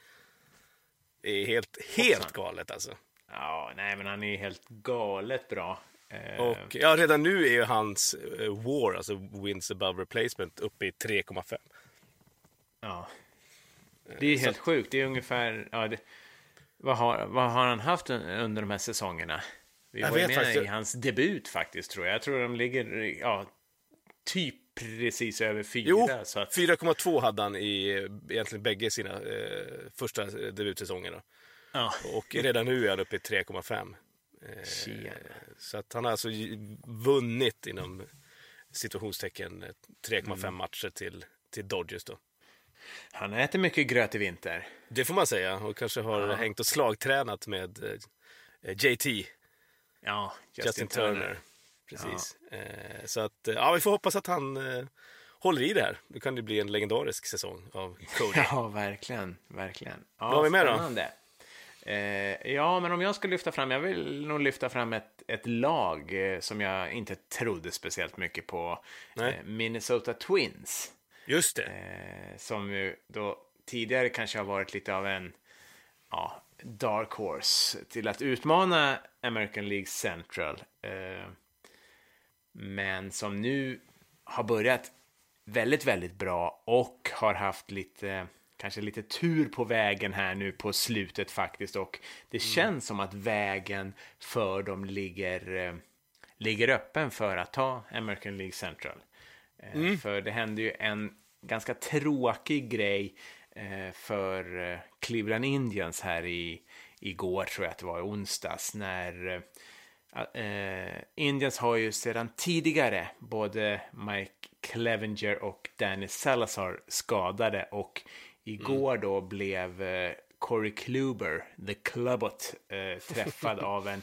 Det är helt, helt galet alltså. ja, nej, men han är helt galet bra. Eh, Och ja, redan nu är ju hans eh, WAR, alltså wins above replacement, uppe i 3,5. Ja. Det är helt sjukt. Det är ungefär... Ja, det, vad, har, vad har han haft un- under de här säsongerna? Vi Jag var ju med faktiskt- i hans debut faktiskt, tror jag. Jag tror de ligger ja, typ precis över fyra. Jo, så att, 4,2 hade han i eh, egentligen bägge sina eh, första debutsäsonger. Då. ja. Och redan nu är han uppe i 3,5. Tjena. Så att han har alltså vunnit inom situationstecken eh, 3,5 Mm. matcher till, till Dodgers. Då. Han äter mycket gröt i vinter. Det får man säga. Och kanske har hängt och slagtränat med eh, JT, Ja, Justin, Justin, Turner. Turner. Precis. Eh, så att, eh, ja, vi får hoppas att han eh, håller i det här. Nu kan det bli en legendarisk säsong av Cody. Ja, verkligen. verkligen. Ja, Vad har vi med då? Eh, ja, men om jag ska lyfta fram, jag vill nog lyfta fram ett, ett lag som jag inte trodde speciellt mycket på. Minnesota Twins. Just det. Som ju då tidigare kanske har varit lite av en ja, dark horse till att utmana American League Central. Men som nu har börjat väldigt, väldigt bra och har haft lite, kanske lite tur på vägen här nu på slutet faktiskt. Och det känns som att vägen för dem ligger, eh, ligger öppen för att ta American League Central. Eh, För det hände ju en ganska tråkig grej eh, för Cleveland Indians här i igår, tror jag att det var i onsdags, när eh, Indians har ju sedan tidigare både Mike Clevenger och Danny Salazar skadade och igår då blev eh, Corey Kluber, the Clubot, eh, träffad av en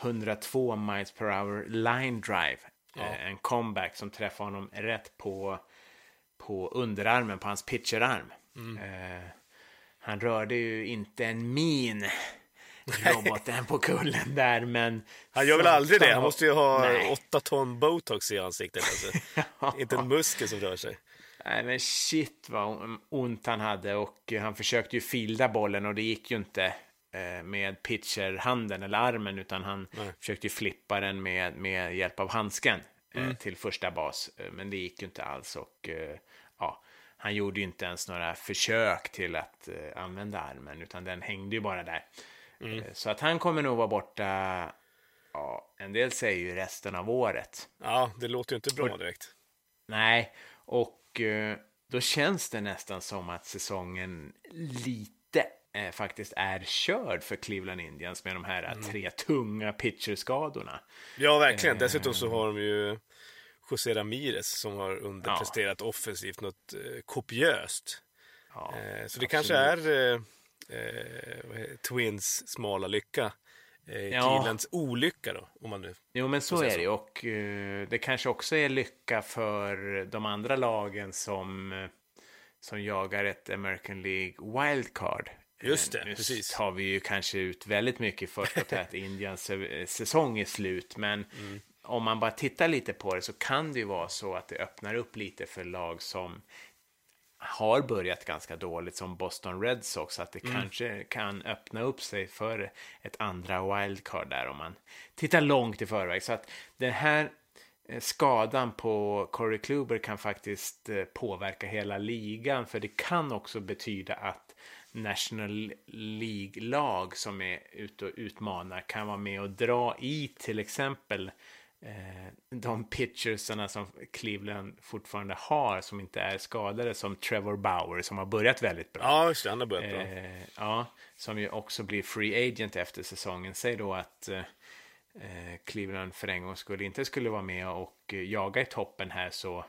102 miles per hour line drive. Eh, en comeback som träffar honom rätt på, på underarmen, på hans pitcherarm. Eh, han rörde ju inte en min, roboten på kullen där, men... Han gör väl aldrig det? Han måste ju ha Nej. åtta ton botox i ansiktet. Alltså. Inte en muskel som rör sig. Nej, men shit vad ont han hade och han försökte ju filda bollen och det gick ju inte eh, med pitcherhanden eller armen utan han Nej. försökte ju flippa den med, med hjälp av handsken eh, Mm. till första bas. Eh, Men det gick ju inte alls och ja, han gjorde ju inte ens några försök till att använda armen utan den hängde ju bara där. Mm. Eh, Så att han kommer nog vara borta, ja, en del säger ju resten av året. Ja, det låter ju inte bra direkt. Nej, och eh, då känns det nästan som att säsongen lite eh, faktiskt är körd för Cleveland Indians med de här eh, tre tunga pitcherskadorna. Ja, verkligen. Dessutom så har de ju José Ramirez som har underpresterat Ja. offensivt något eh, kopiöst. Ja, Eh, så det absolut. kanske är eh, det? Twins smala lycka. Eh, Ja. Clevelands olycka då, om man nu... Jo, men så är det ju. Och eh, det kanske också är lycka för de andra lagen som, eh, som jagar ett American League wildcard. Just det, Eh, nu precis. tar vi ju kanske ut väldigt mycket först och att Indians säsong är slut. Men Mm. om man bara tittar lite på det så kan det ju vara så att det öppnar upp lite för lag som har börjat ganska dåligt som Boston Red Sox att det Mm. kanske kan öppna upp sig för ett andra wildcard där om man tittar långt i förväg. Så att den här eh, skadan på Corey Kluber kan faktiskt eh, påverka hela ligan för det kan också betyda att National League-lag som är ute och utmanar kan vara med och dra i till exempel de pitchersarna som Cleveland fortfarande har som inte är skadade som Trevor Bauer som har börjat väldigt bra. Ja, just det. Han har börjat bra. Eh, ja, som ju också blir free agent efter säsongen. Säg då att eh, eh, Cleveland för en gång skulle inte skulle vara med och eh, jaga i toppen här så,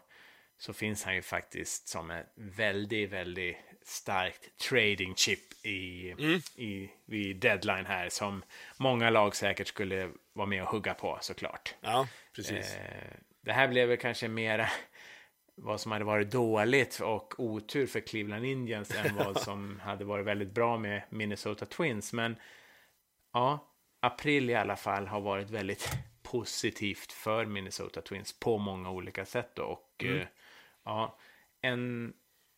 så finns han ju faktiskt som ett väldigt, väldigt starkt trading chip i, i, vid deadline här som många lag säkert skulle vara med och hugga på såklart. Ja, precis. Eh, det här blev väl kanske mera vad som hade varit dåligt och otur för Cleveland Indians än vad som hade varit väldigt bra med Minnesota Twins. Men ja, april i alla fall har varit väldigt positivt för Minnesota Twins på många olika sätt. Då. Och eh, ja, en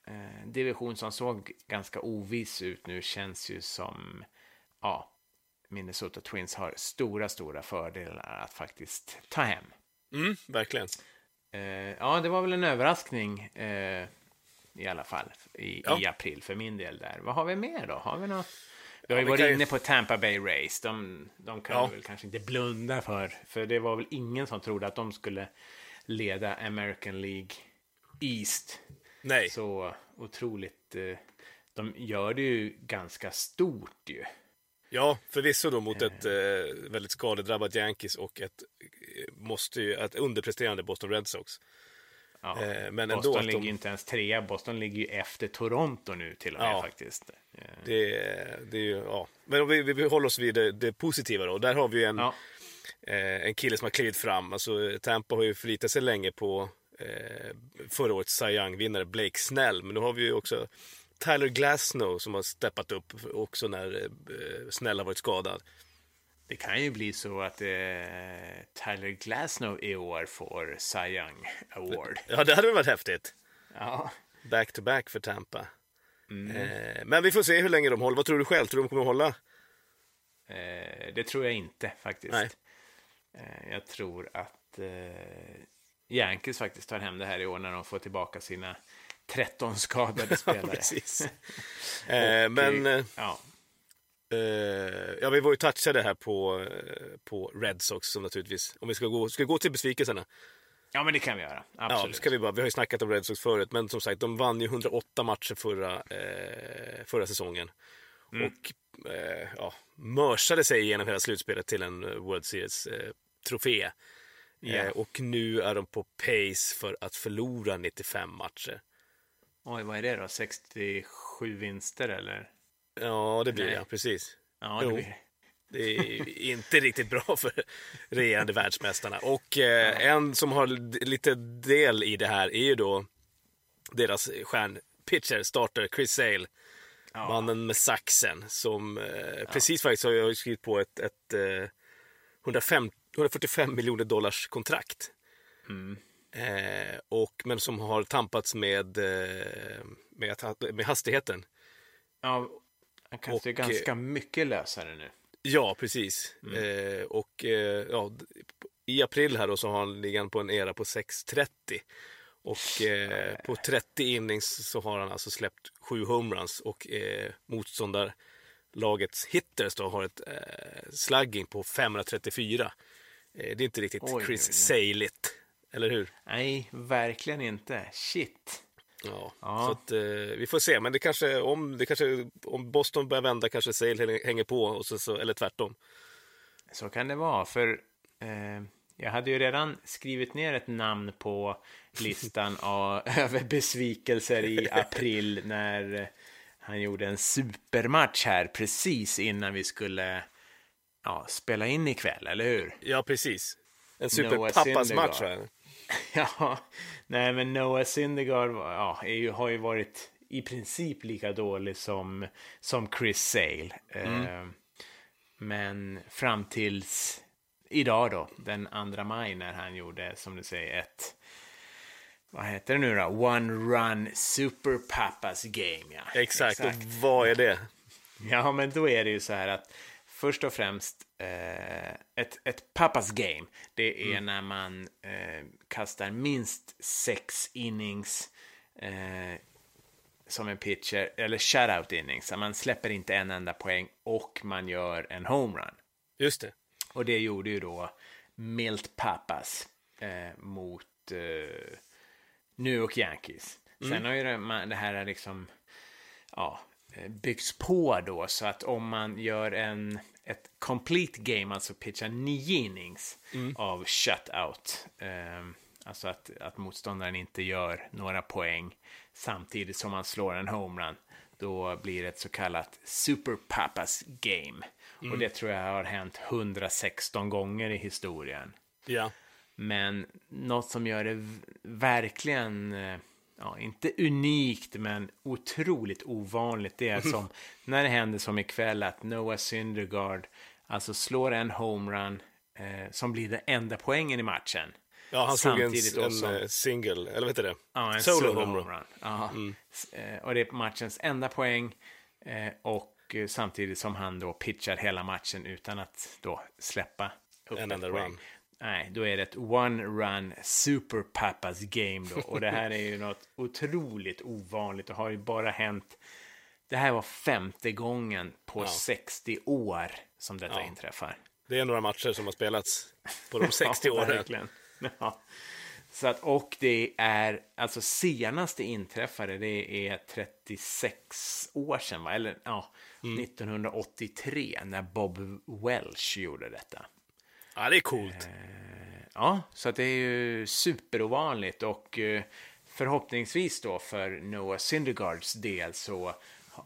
eh, division som såg ganska oviss ut nu känns ju som ja, Minnesota Twins har stora, stora fördelar att faktiskt ta hem. Mm, verkligen. Eh, ja, det var väl en överraskning eh, i alla fall i, Ja. i april för min del där. Vad har vi mer då? Har vi något? Vi har ju vi varit kan inne på Tampa Bay Race. De, de kan Ja. väl kanske inte blunda för. För det var väl ingen som trodde att de skulle leda American League East. Nej, Så otroligt. Eh, de gör det ju ganska stort ju. ja, förvisso då mot ett eh, väldigt skadedrabbat Yankees och ett, eh, måste ju, ett underpresterande Boston Red Sox. Ja. Eh, men ändå Boston de- ligger ju inte ens trea. Boston ligger ju efter Toronto nu till och med Ja. faktiskt. Eh, Det, det är ju, ja. Men om vi, vi håller oss vid det, det positiva då. Där har vi en, Ja. eh, en kille som har klivit fram. Alltså, Tampa har ju förlitat sig länge på eh, förra årets Cy Young-vinnare Blake Snell. Men nu har vi ju också Tyler Glasnow som har steppat upp också när eh, Snell har varit skadad. Det kan ju bli så att eh, Tyler Glasnow i år får Cy Young Award. Ja, det hade väl varit häftigt. Ja. Back to back för Tampa. Mm. Eh, men vi får se hur länge de håller. Vad tror du själv? Tror du de kommer hålla? Eh, det tror jag inte faktiskt. Nej. Eh, jag tror att eh, Yankees faktiskt tar hem det här i år när de får tillbaka sina 13 skadade spelare. Eh, men... eh, Ja, Eh, ja, vi var ju touchade här på, eh, på Red Sox som naturligtvis, om vi ska gå, ska vi gå till besvikelserna. ja, men det kan vi göra. Ja, Absolut. det ska vi bara. Vi har ju snackat om Red Sox förut, men som sagt, de vann ju 108 matcher förra, eh, förra säsongen. Mm. Och eh, ja, mörsade sig igenom hela slutspelet till en eh, World Series-trofé. Ja. Eh, och nu är de på pace för att förlora 95 matcher. Oj, vad är det då? 67 vinster eller? Ja, det blir Nej. det, precis. Ja, Jo. det blir det. Det är inte riktigt bra för regerande världsmästarna. Och eh, en som har lite del i det här är ju då deras stjärnpitcher, starter Chris Sale. Mannen med saxen som eh, precis faktiskt har jag skrivit på ett, ett eh, 105, 145 miljoner dollars kontrakt. Eh, och, men som har tampats med, eh, med, med hastigheten. Ja, han kastar ju eh, ganska mycket lösare nu. Ja, precis. Eh, och eh, ja, i april här då så har han liggan på en era på 6.30. Och eh, på 30 innings så har han alltså släppt sju homeruns och eh, motståndarlagets hitters då har ett eh, slugging på 534. Eh, det är inte riktigt Oj, Chris oj. Sale-igt, eller hur? Nej, verkligen inte. Shit. Ja, Ja. så att, eh, vi får se. Men det kanske, om, det kanske, om Boston börjar vända kanske Sale hänger på, och så, så, eller tvärtom. Så kan det vara, för eh, jag hade ju redan skrivit ner ett namn på listan av, över besvikelser i april när han gjorde en supermatch här precis innan vi skulle ja, spela in ikväll, eller hur? Ja, precis. En Noah superpappas Syndergaard. match. va? Ja, nej men Noah Syndergaard ja, ju, har ju varit i princip lika dålig som, som Chris Sale. Eh, men fram tills idag då, den 2 maj när han gjorde, som du säger, ett vad heter det nu då? One Run Super Papas Game, ja. Exakt. Och vad är det? Ja, men då är det ju så här att först och främst eh, ett, ett pappas game. Det är när man eh, kastar minst sex innings eh, som en pitcher, eller shutout innings. Man släpper inte en enda poäng och man gör en homerun. Just det. Och det gjorde ju då Milt Papas eh, mot eh, New York Yankees. Sen har ju det, man, det här liksom ja, byggts på då så att om man gör en ett complete game, alltså pitchar nio innings av shutout. Eh, alltså att, att motståndaren inte gör några poäng samtidigt som man slår en homerun. Då blir det ett så kallat Super Papas Game. Och det tror jag har hänt 116 gånger i historien. Ja. Men något som gör det verkligen, eh, ja, inte unikt, men otroligt ovanligt, det är som när det händer som ikväll att Noah Syndergaard alltså slår en homerun eh, som blir den enda poängen i matchen. Ja, han slog en, Samtidigt då en som- eh, single, eller vad heter det? Ja, en solo, solo, home run. homerun. Ja. S- eh, Och det är matchens enda poäng. eh, Och samtidigt som han då pitchar hela matchen utan att då släppa upp En enda poäng. run. Nej, då är det ett one-run super pappas game då. Och det här är ju något otroligt ovanligt och har ju bara hänt. Det här var femte gången på 60 år som detta Ja. inträffar. Det är några matcher som har spelats på de 60 Ja, åren. verkligen. Ja. Så att, och det är, alltså senaste inträffade, det är 36 år sedan, va? eller ja, Mm. 1983 när Bob Welch gjorde detta. Ja, det är coolt. Ja, så att det är ju superovanligt och eh, förhoppningsvis då för Noah Syndergaards del så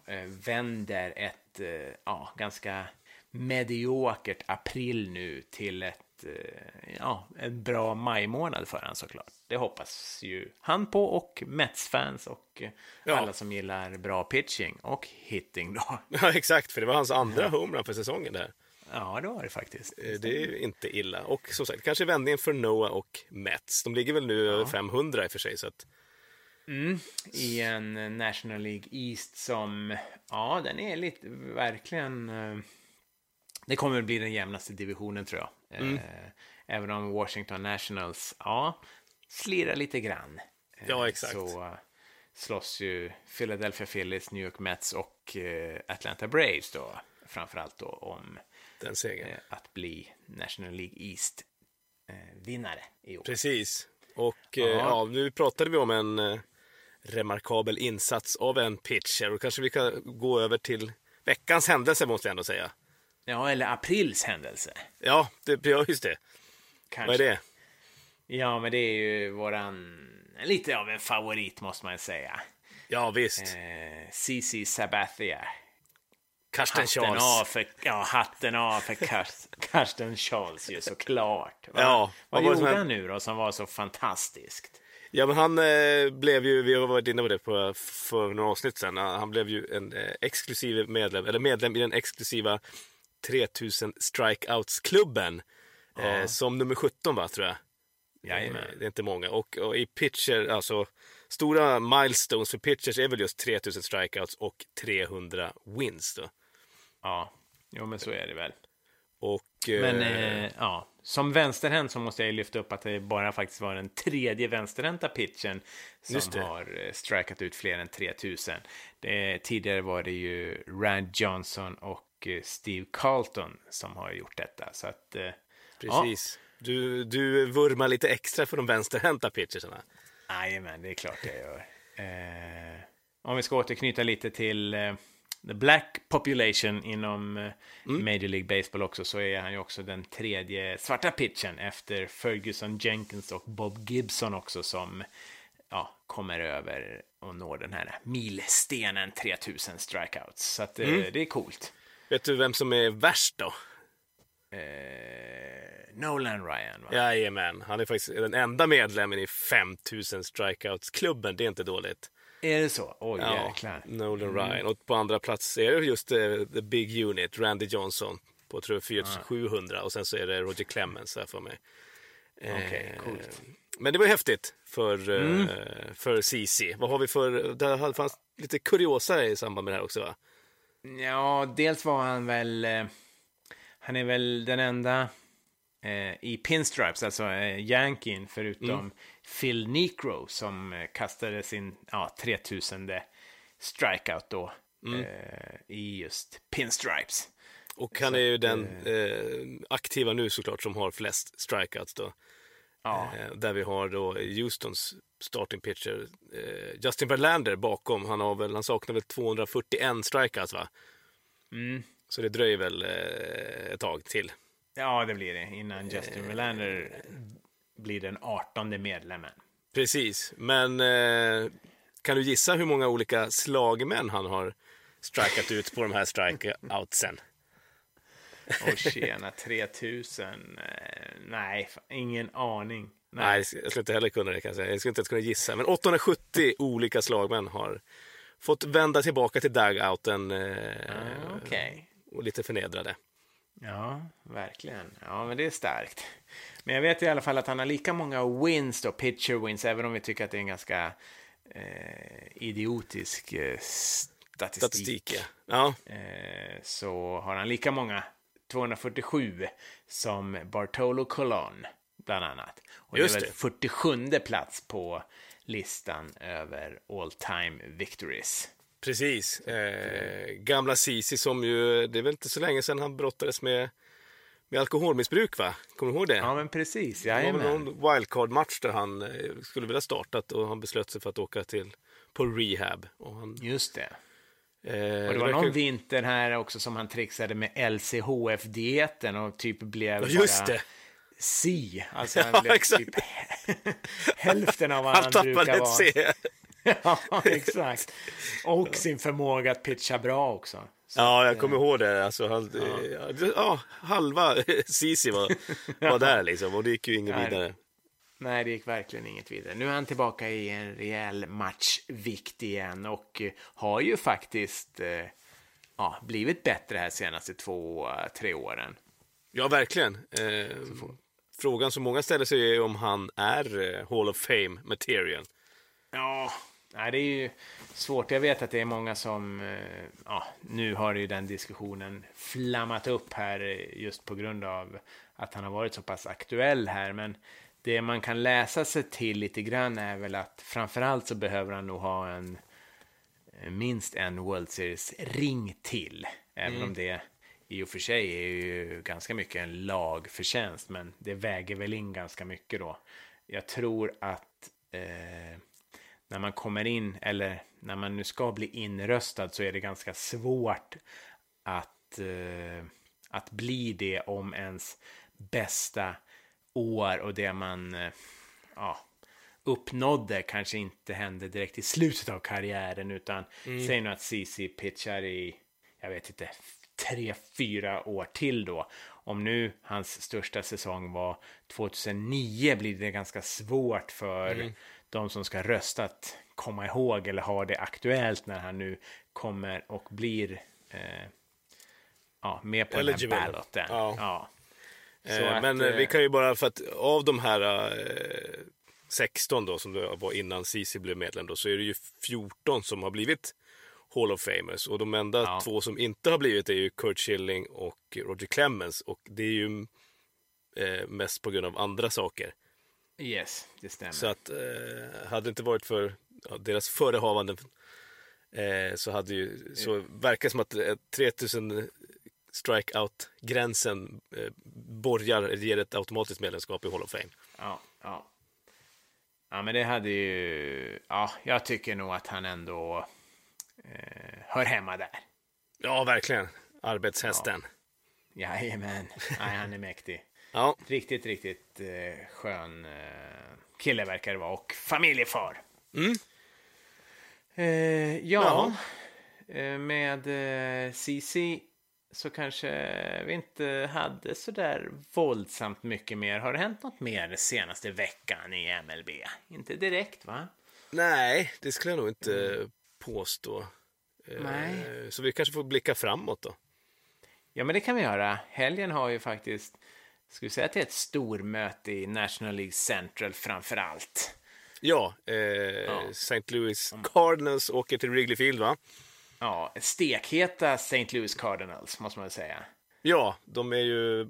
eh, vänder ett eh, ja, ganska mediokert april nu till ett, eh, ja, en bra majmånad för han såklart. Det hoppas ju han på och Mets-fans och eh, Ja. alla som gillar bra pitching och hitting då. Ja, exakt. För det var hans andra homerun för säsongen där. Ja, det var det faktiskt. Eh, Det är ju inte illa. Och som sagt, kanske vändningen för Noah och Mets. De ligger väl nu över 500 i och för sig. Så att, i en National League East som, ja, den är lite, verkligen, eh, det kommer att bli den jämnaste divisionen tror jag. Mm. Eh, Även om Washington Nationals, ja, slirrar lite grann. Ja, exakt. Så slåss ju Philadelphia Phillies, New York Mets och Atlanta Braves då, framförallt då om den segern. eh, att bli National League East eh, vinnare i år. Precis. Och eh, Ja. ja. nu pratade vi om en eh, remarkabel insats av en pitcher. Och kanske vi kan gå över till veckans händelse måste jag ändå säga. Ja, eller aprils händelse. Ja, det, ja just det. Kanske. Vad är det? Ja, men det är ju våran, lite av en favorit måste man säga. Ja, visst. Eh, CC Sabathia. Karsten Charles. av för, ja, hatten av för Kar- Karsten Charles ju såklart. Va? Ja, vad vad var det gjorde han nu då som var så fantastiskt? Ja, men han eh, blev ju, vi har varit inne på det på, för några avsnitt sedan, han blev ju en eh, exklusiv medlem, eller medlem i den exklusiva 3000 strikeouts-klubben. Eh, som nummer 17 va, tror jag. Jajamän. Eh, Det är inte många. Och, och i pitcher, alltså stora milestones för pitchers är väl just 3000 strikeouts och 300 wins då. Ja, jo men så är det väl. Och, eh, Men eh, ja, som vänsterhänt så måste jag ju lyfta upp att det bara faktiskt var den tredje vänsterhänta pitchen som har eh, strikat ut fler än 3000. Det, tidigare var det ju Rand Johnson och eh, Steve Carlton som har gjort detta. Så att, eh, Precis. Du, du vurmar lite extra för de vänsterhänta pitchersarna. Jajamän, det är klart jag gör. Eh, om vi ska återknyta lite till eh, the black population inom eh, Major League Baseball också så är han ju också den tredje svarta pitchen efter Ferguson Jenkins och Bob Gibson också som ja, kommer över och når den här milstenen 3000 strikeouts. Så att, eh, det är coolt. Vet du vem som är värst då? Eh, Nolan Ryan, va? Jajamän, han är faktiskt den enda medlemmen i 5000 strikeouts-klubben. Det är inte dåligt. Är det så? Oj, Ja, jäklar. Nolan Ryan. Och på andra plats är det just eh, the big unit, Randy Johnson på tror jag 4700 och sen så är det Roger Clemens här för mig. Okej, Eh, coolt. Men det var häftigt för, eh, för CC. Vad har vi för, det fanns lite kuriosa i samband med det här också va? Ja, dels var han väl... Eh, han är väl den enda i pinstripes, alltså eh, Yankin, förutom Phil Necro som eh, kastade sin ja, 3000 strikeout då eh, i just pinstripes. Och han är ju den eh, aktiva nu såklart som har flest strikeouts då. Ja, Eh, där vi har då Houstons starting pitcher eh, Justin Verlander bakom. Han, har väl, han saknar väl 241 strikeouts va? mm. Så det dröjer väl eh, ett tag till. ja, det blir det innan Justin Verlander blir den 18 medlemmen. Precis, men eh, kan du gissa hur många olika slagmän han har strikat ut på de här strikeoutsen? Och tjena, 3000. Eh, nej, ingen aning. Nej, jag skulle inte heller kunna det kan jag säga. Jag skulle inte ens kunna gissa. Men 870 olika slagmän har fått vända tillbaka till dugouten eh, Ah, Okej. och lite förnedrade. Ja, verkligen. Ja, men det är starkt. Men jag vet i alla fall att han har lika många wins då, pitcher wins, även om vi tycker att det är en ganska eh, idiotisk eh, statistik. Statistik, ja. ja. Eh, så har han lika många, 247, som Bartolo Colon, bland annat. Och Just det är väl det. 47 plats på listan över all time victories. Precis. Eh, gamla Sisi som ju, det är väl inte så länge sedan han brottades med, med alkoholmissbruk va? Kommer du ihåg det? Ja, men precis. det var Jajamän. någon wildcard-match där han eh, skulle vilja startat och han beslöt sig för att åka till på rehab. Och han, Just det. eh, Och det var verkar- någon vinter här också som han trixade med LCHF-dieten och typ blev just bara det. si. Alltså han Ja, blev exakt. typ hälften av vad Han han, tappade brukar ett vara. C. ja, exakt. Och sin förmåga att pitcha bra också. Så, Ja, jag kommer ihåg det. Alltså, han, ja. ja, halva Sisi var, var där liksom och det gick ju inget Nej. vidare. Nej, det gick verkligen inget vidare. Nu är han tillbaka i en rejäl matchvikt igen och eh, har ju faktiskt eh, ja, blivit bättre här senaste två, eh, tre åren. Ja, verkligen. Eh, frågan som många ställer sig är om han är eh, Hall of Fame material. Ja, nej, det är ju svårt. Jag vet att det är många som... eh, Ja, nu har ju den diskussionen flammat upp här eh, just på grund av att han har varit så pass aktuell här. Men det man kan läsa sig till lite grann är väl att framförallt så behöver han nog ha en eh, minst en World Series-ring till. Även om det i och för sig är ju ganska mycket en lagförtjänst, men det väger väl in ganska mycket då. Jag tror att eh, när man kommer in, eller när man nu ska bli inröstad, så är det ganska svårt att, eh, att bli det om ens bästa år och det man eh, ja, uppnådde kanske inte hände direkt i slutet av karriären, utan säg nu att CC pitchar i jag vet inte, tre, fyra år till då. Om nu hans största säsong var 2009 blir det ganska svårt för Mm. De som ska rösta att komma ihåg eller ha det aktuellt när han nu kommer och blir eh, ja, med på Eligible. den här balloten. Ja. Ja. Eh, att, men eh, eh, vi kan ju bara, för att av de här eh, 16 då, som det var innan Cici blev medlem då, så är det ju 14 som har blivit Hall of Famers. Och de enda Ja. två som inte har blivit är ju Kurt Schilling och Roger Clemens. Och det är ju eh, mest på grund av andra saker. Yes, det stämmer. Så att eh, hade det inte varit för ja, deras förehavanden eh, så hade ju, så verkar det som att eh, 3000 strikeout-gränsen eh, borgar, eller ger ett automatiskt medlemskap i Hall of Fame. Ja, ja. Ja, men det hade ju... Ja, jag tycker nog att han ändå eh, hör hemma där. Ja, verkligen. Arbetshästen. Jajamän. Nej, han är mäktig. Ja, Riktigt, riktigt eh, skön eh, kille verkar det vara. Och familjefar. Mm. Eh, ja, eh, med eh, CC så kanske vi inte hade så där våldsamt mycket mer. Har det hänt något mer senaste veckan i MLB? Inte direkt, va? nej, det skulle jag nog inte eh, påstå. Eh, Nej. Så vi kanske får blicka framåt då. Ja, men det kan vi göra. Helgen har ju faktiskt, ska vi säga att det är ett stormöte i National League Central framför allt. Ja, eh, St. Louis Cardinals åker till Wrigley Field va? Ja, stekheta St. Louis Cardinals, måste man väl säga. Ja, de är ju,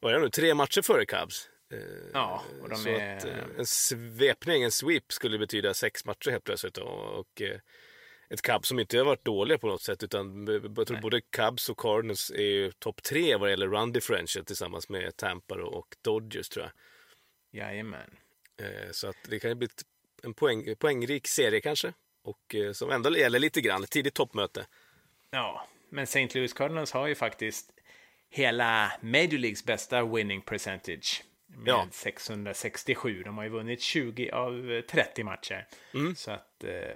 vad är det nu, tre matcher före Cubs. Eh, Ja, och de så är... att, eh, en svepning, en sweep skulle betyda sex matcher helt plötsligt. Och, och eh, ett Cubs som inte har varit dåliga på något sätt. Utan jag tror både Cubs och Cardinals är ju topp tre vad det gäller run differential tillsammans med Tampa och- och Dodgers tror jag. Jajamän. Eh, så att det kan ju bli en poäng, poängrik serie kanske. Och eh, som ändå gäller lite grann, ett tidigt toppmöte. Ja, men St. Louis Cardinals har ju faktiskt hela Major Leagues bästa winning percentage. Med Ja. 667. De har ju vunnit 20 av eh, 30 matcher. Så att, eh,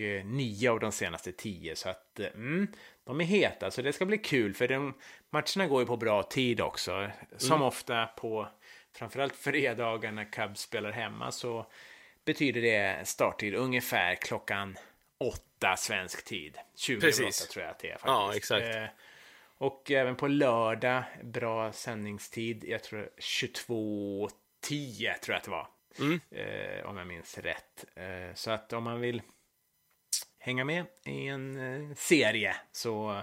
och 9 av de senaste 10. Så att eh, mm, de är heta. Så det ska bli kul. För de, matcherna går ju på bra tid också. Som ofta på framförallt fredagar när Cubs spelar hemma så betyder det starttid ungefär klockan åtta svensk tid. 20 över Precis. tror jag att det är faktiskt. Ja, exakt. Eh, och även på lördag, bra sändningstid. Jag tror 22.10 tror jag att det var. Mm. Eh, om jag minns rätt. Eh, så att om man vill hänga med i en eh, serie så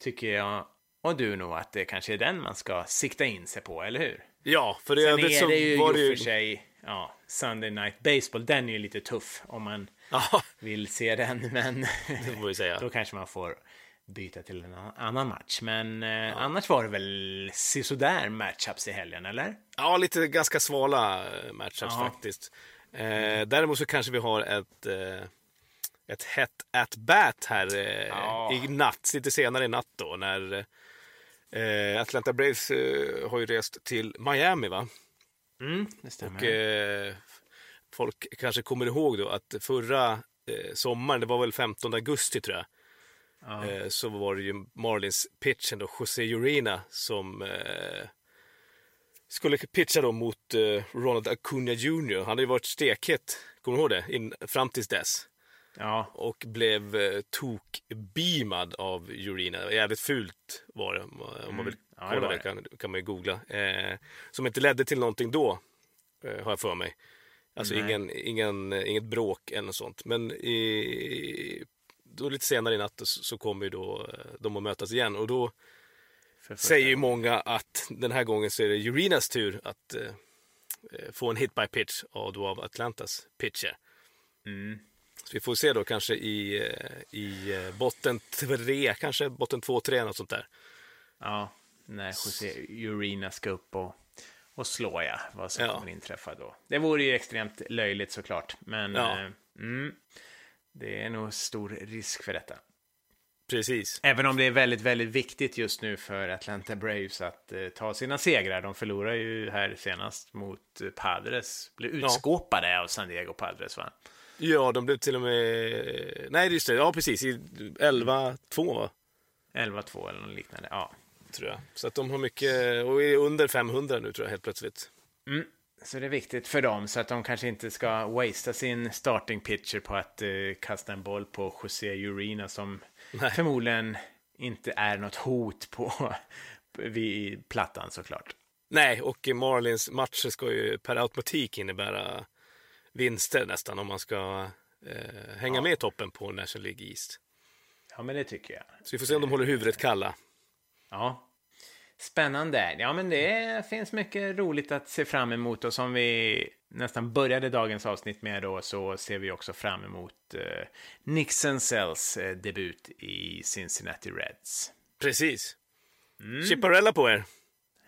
tycker jag och du nog att det kanske är den man ska sikta in sig på, eller hur? Ja, för i Sen övrigt är det ju var det för sig, ja, Sunday Night Baseball, den är ju lite tuff om man Ja, vill se den, men det då kanske man får byta till en annan match. Men eh, annars var det väl sisådär matchups i helgen, eller? Ja, lite ganska svala eh, matchups Ja. faktiskt. Eh, däremot så kanske vi har ett, eh, ett hett at bat här eh, Ja. i natt, lite senare i natt då, när eh, Atlanta Braves eh, har ju rest till Miami va? Mm, det stämmer. Och eh, folk kanske kommer ihåg då att förra eh, sommaren, det var väl 15 augusti tror jag, ja. eh, så var det ju Marlins pitchen då, José Urena, som skulle pitcha då mot Ronald Acuna Jr. Han hade ju varit stekhet, kommer du ihåg det? In, fram tills dess. Ja, Och blev eh, tokbeamad av Urena. Jävligt fult var det, om man vill Mm. Ja, det kolla det, kan, kan man ju googla. Eh, som inte ledde till någonting då, eh, har jag för mig. Alltså Nej. ingen, ingen, inget bråk eller något sånt. Men i, då lite senare i natt så, så kommer ju då eh, de att mötas igen. Och då säger ju många att den här gången så är det Urenas tur att eh, eh, få en hit by pitch av, då av Atlantas pitcher. Mm. Så vi får se då kanske i, eh, i eh, botten tre, kanske botten två, tre, något sånt där. Ja, när José Urena ska upp och, och slå, ja. Vad som Ja. kommer inträffa då. Det vore ju extremt löjligt såklart, men Ja. eh, mm, det är nog stor risk för detta. Precis. Även om det är väldigt, väldigt viktigt just nu för Atlanta Braves att eh, ta sina segrar. De förlorar ju här senast mot eh, Padres. Blev utskåpade av San Diego Padres, va? Ja, de blev till och med... Nej, just det. Ja, precis. I 11-2, va? 11-2 eller något liknande. Ja. tror jag. Så att de har mycket, och är under 500 nu tror jag helt plötsligt. Så det är viktigt för dem så att de kanske inte ska wastea sin starting pitcher på att eh, kasta en boll på José Urina som Nej. förmodligen inte är något hot på vid plattan såklart. Nej, och Marlins matcher ska ju per automatik innebära vinster nästan om man ska eh, hänga med i toppen på National League East. Ja, men det tycker jag. Så vi får se om de håller huvudet kalla. Ja. Spännande. Ja, men det finns mycket roligt att se fram emot och som vi nästan började dagens avsnitt med då så ser vi också fram emot eh, Nick Senzells eh, debut i Cincinnati Reds. Precis. Chipparella på er.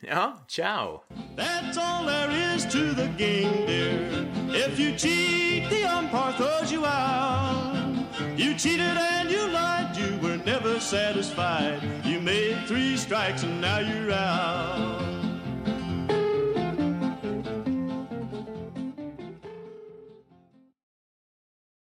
Ja, ciao! That's all there is to the game, dear. If you cheat, the umpire throws you out. You cheated and you lied, you were never satisfied. You made three strikes and now you're out.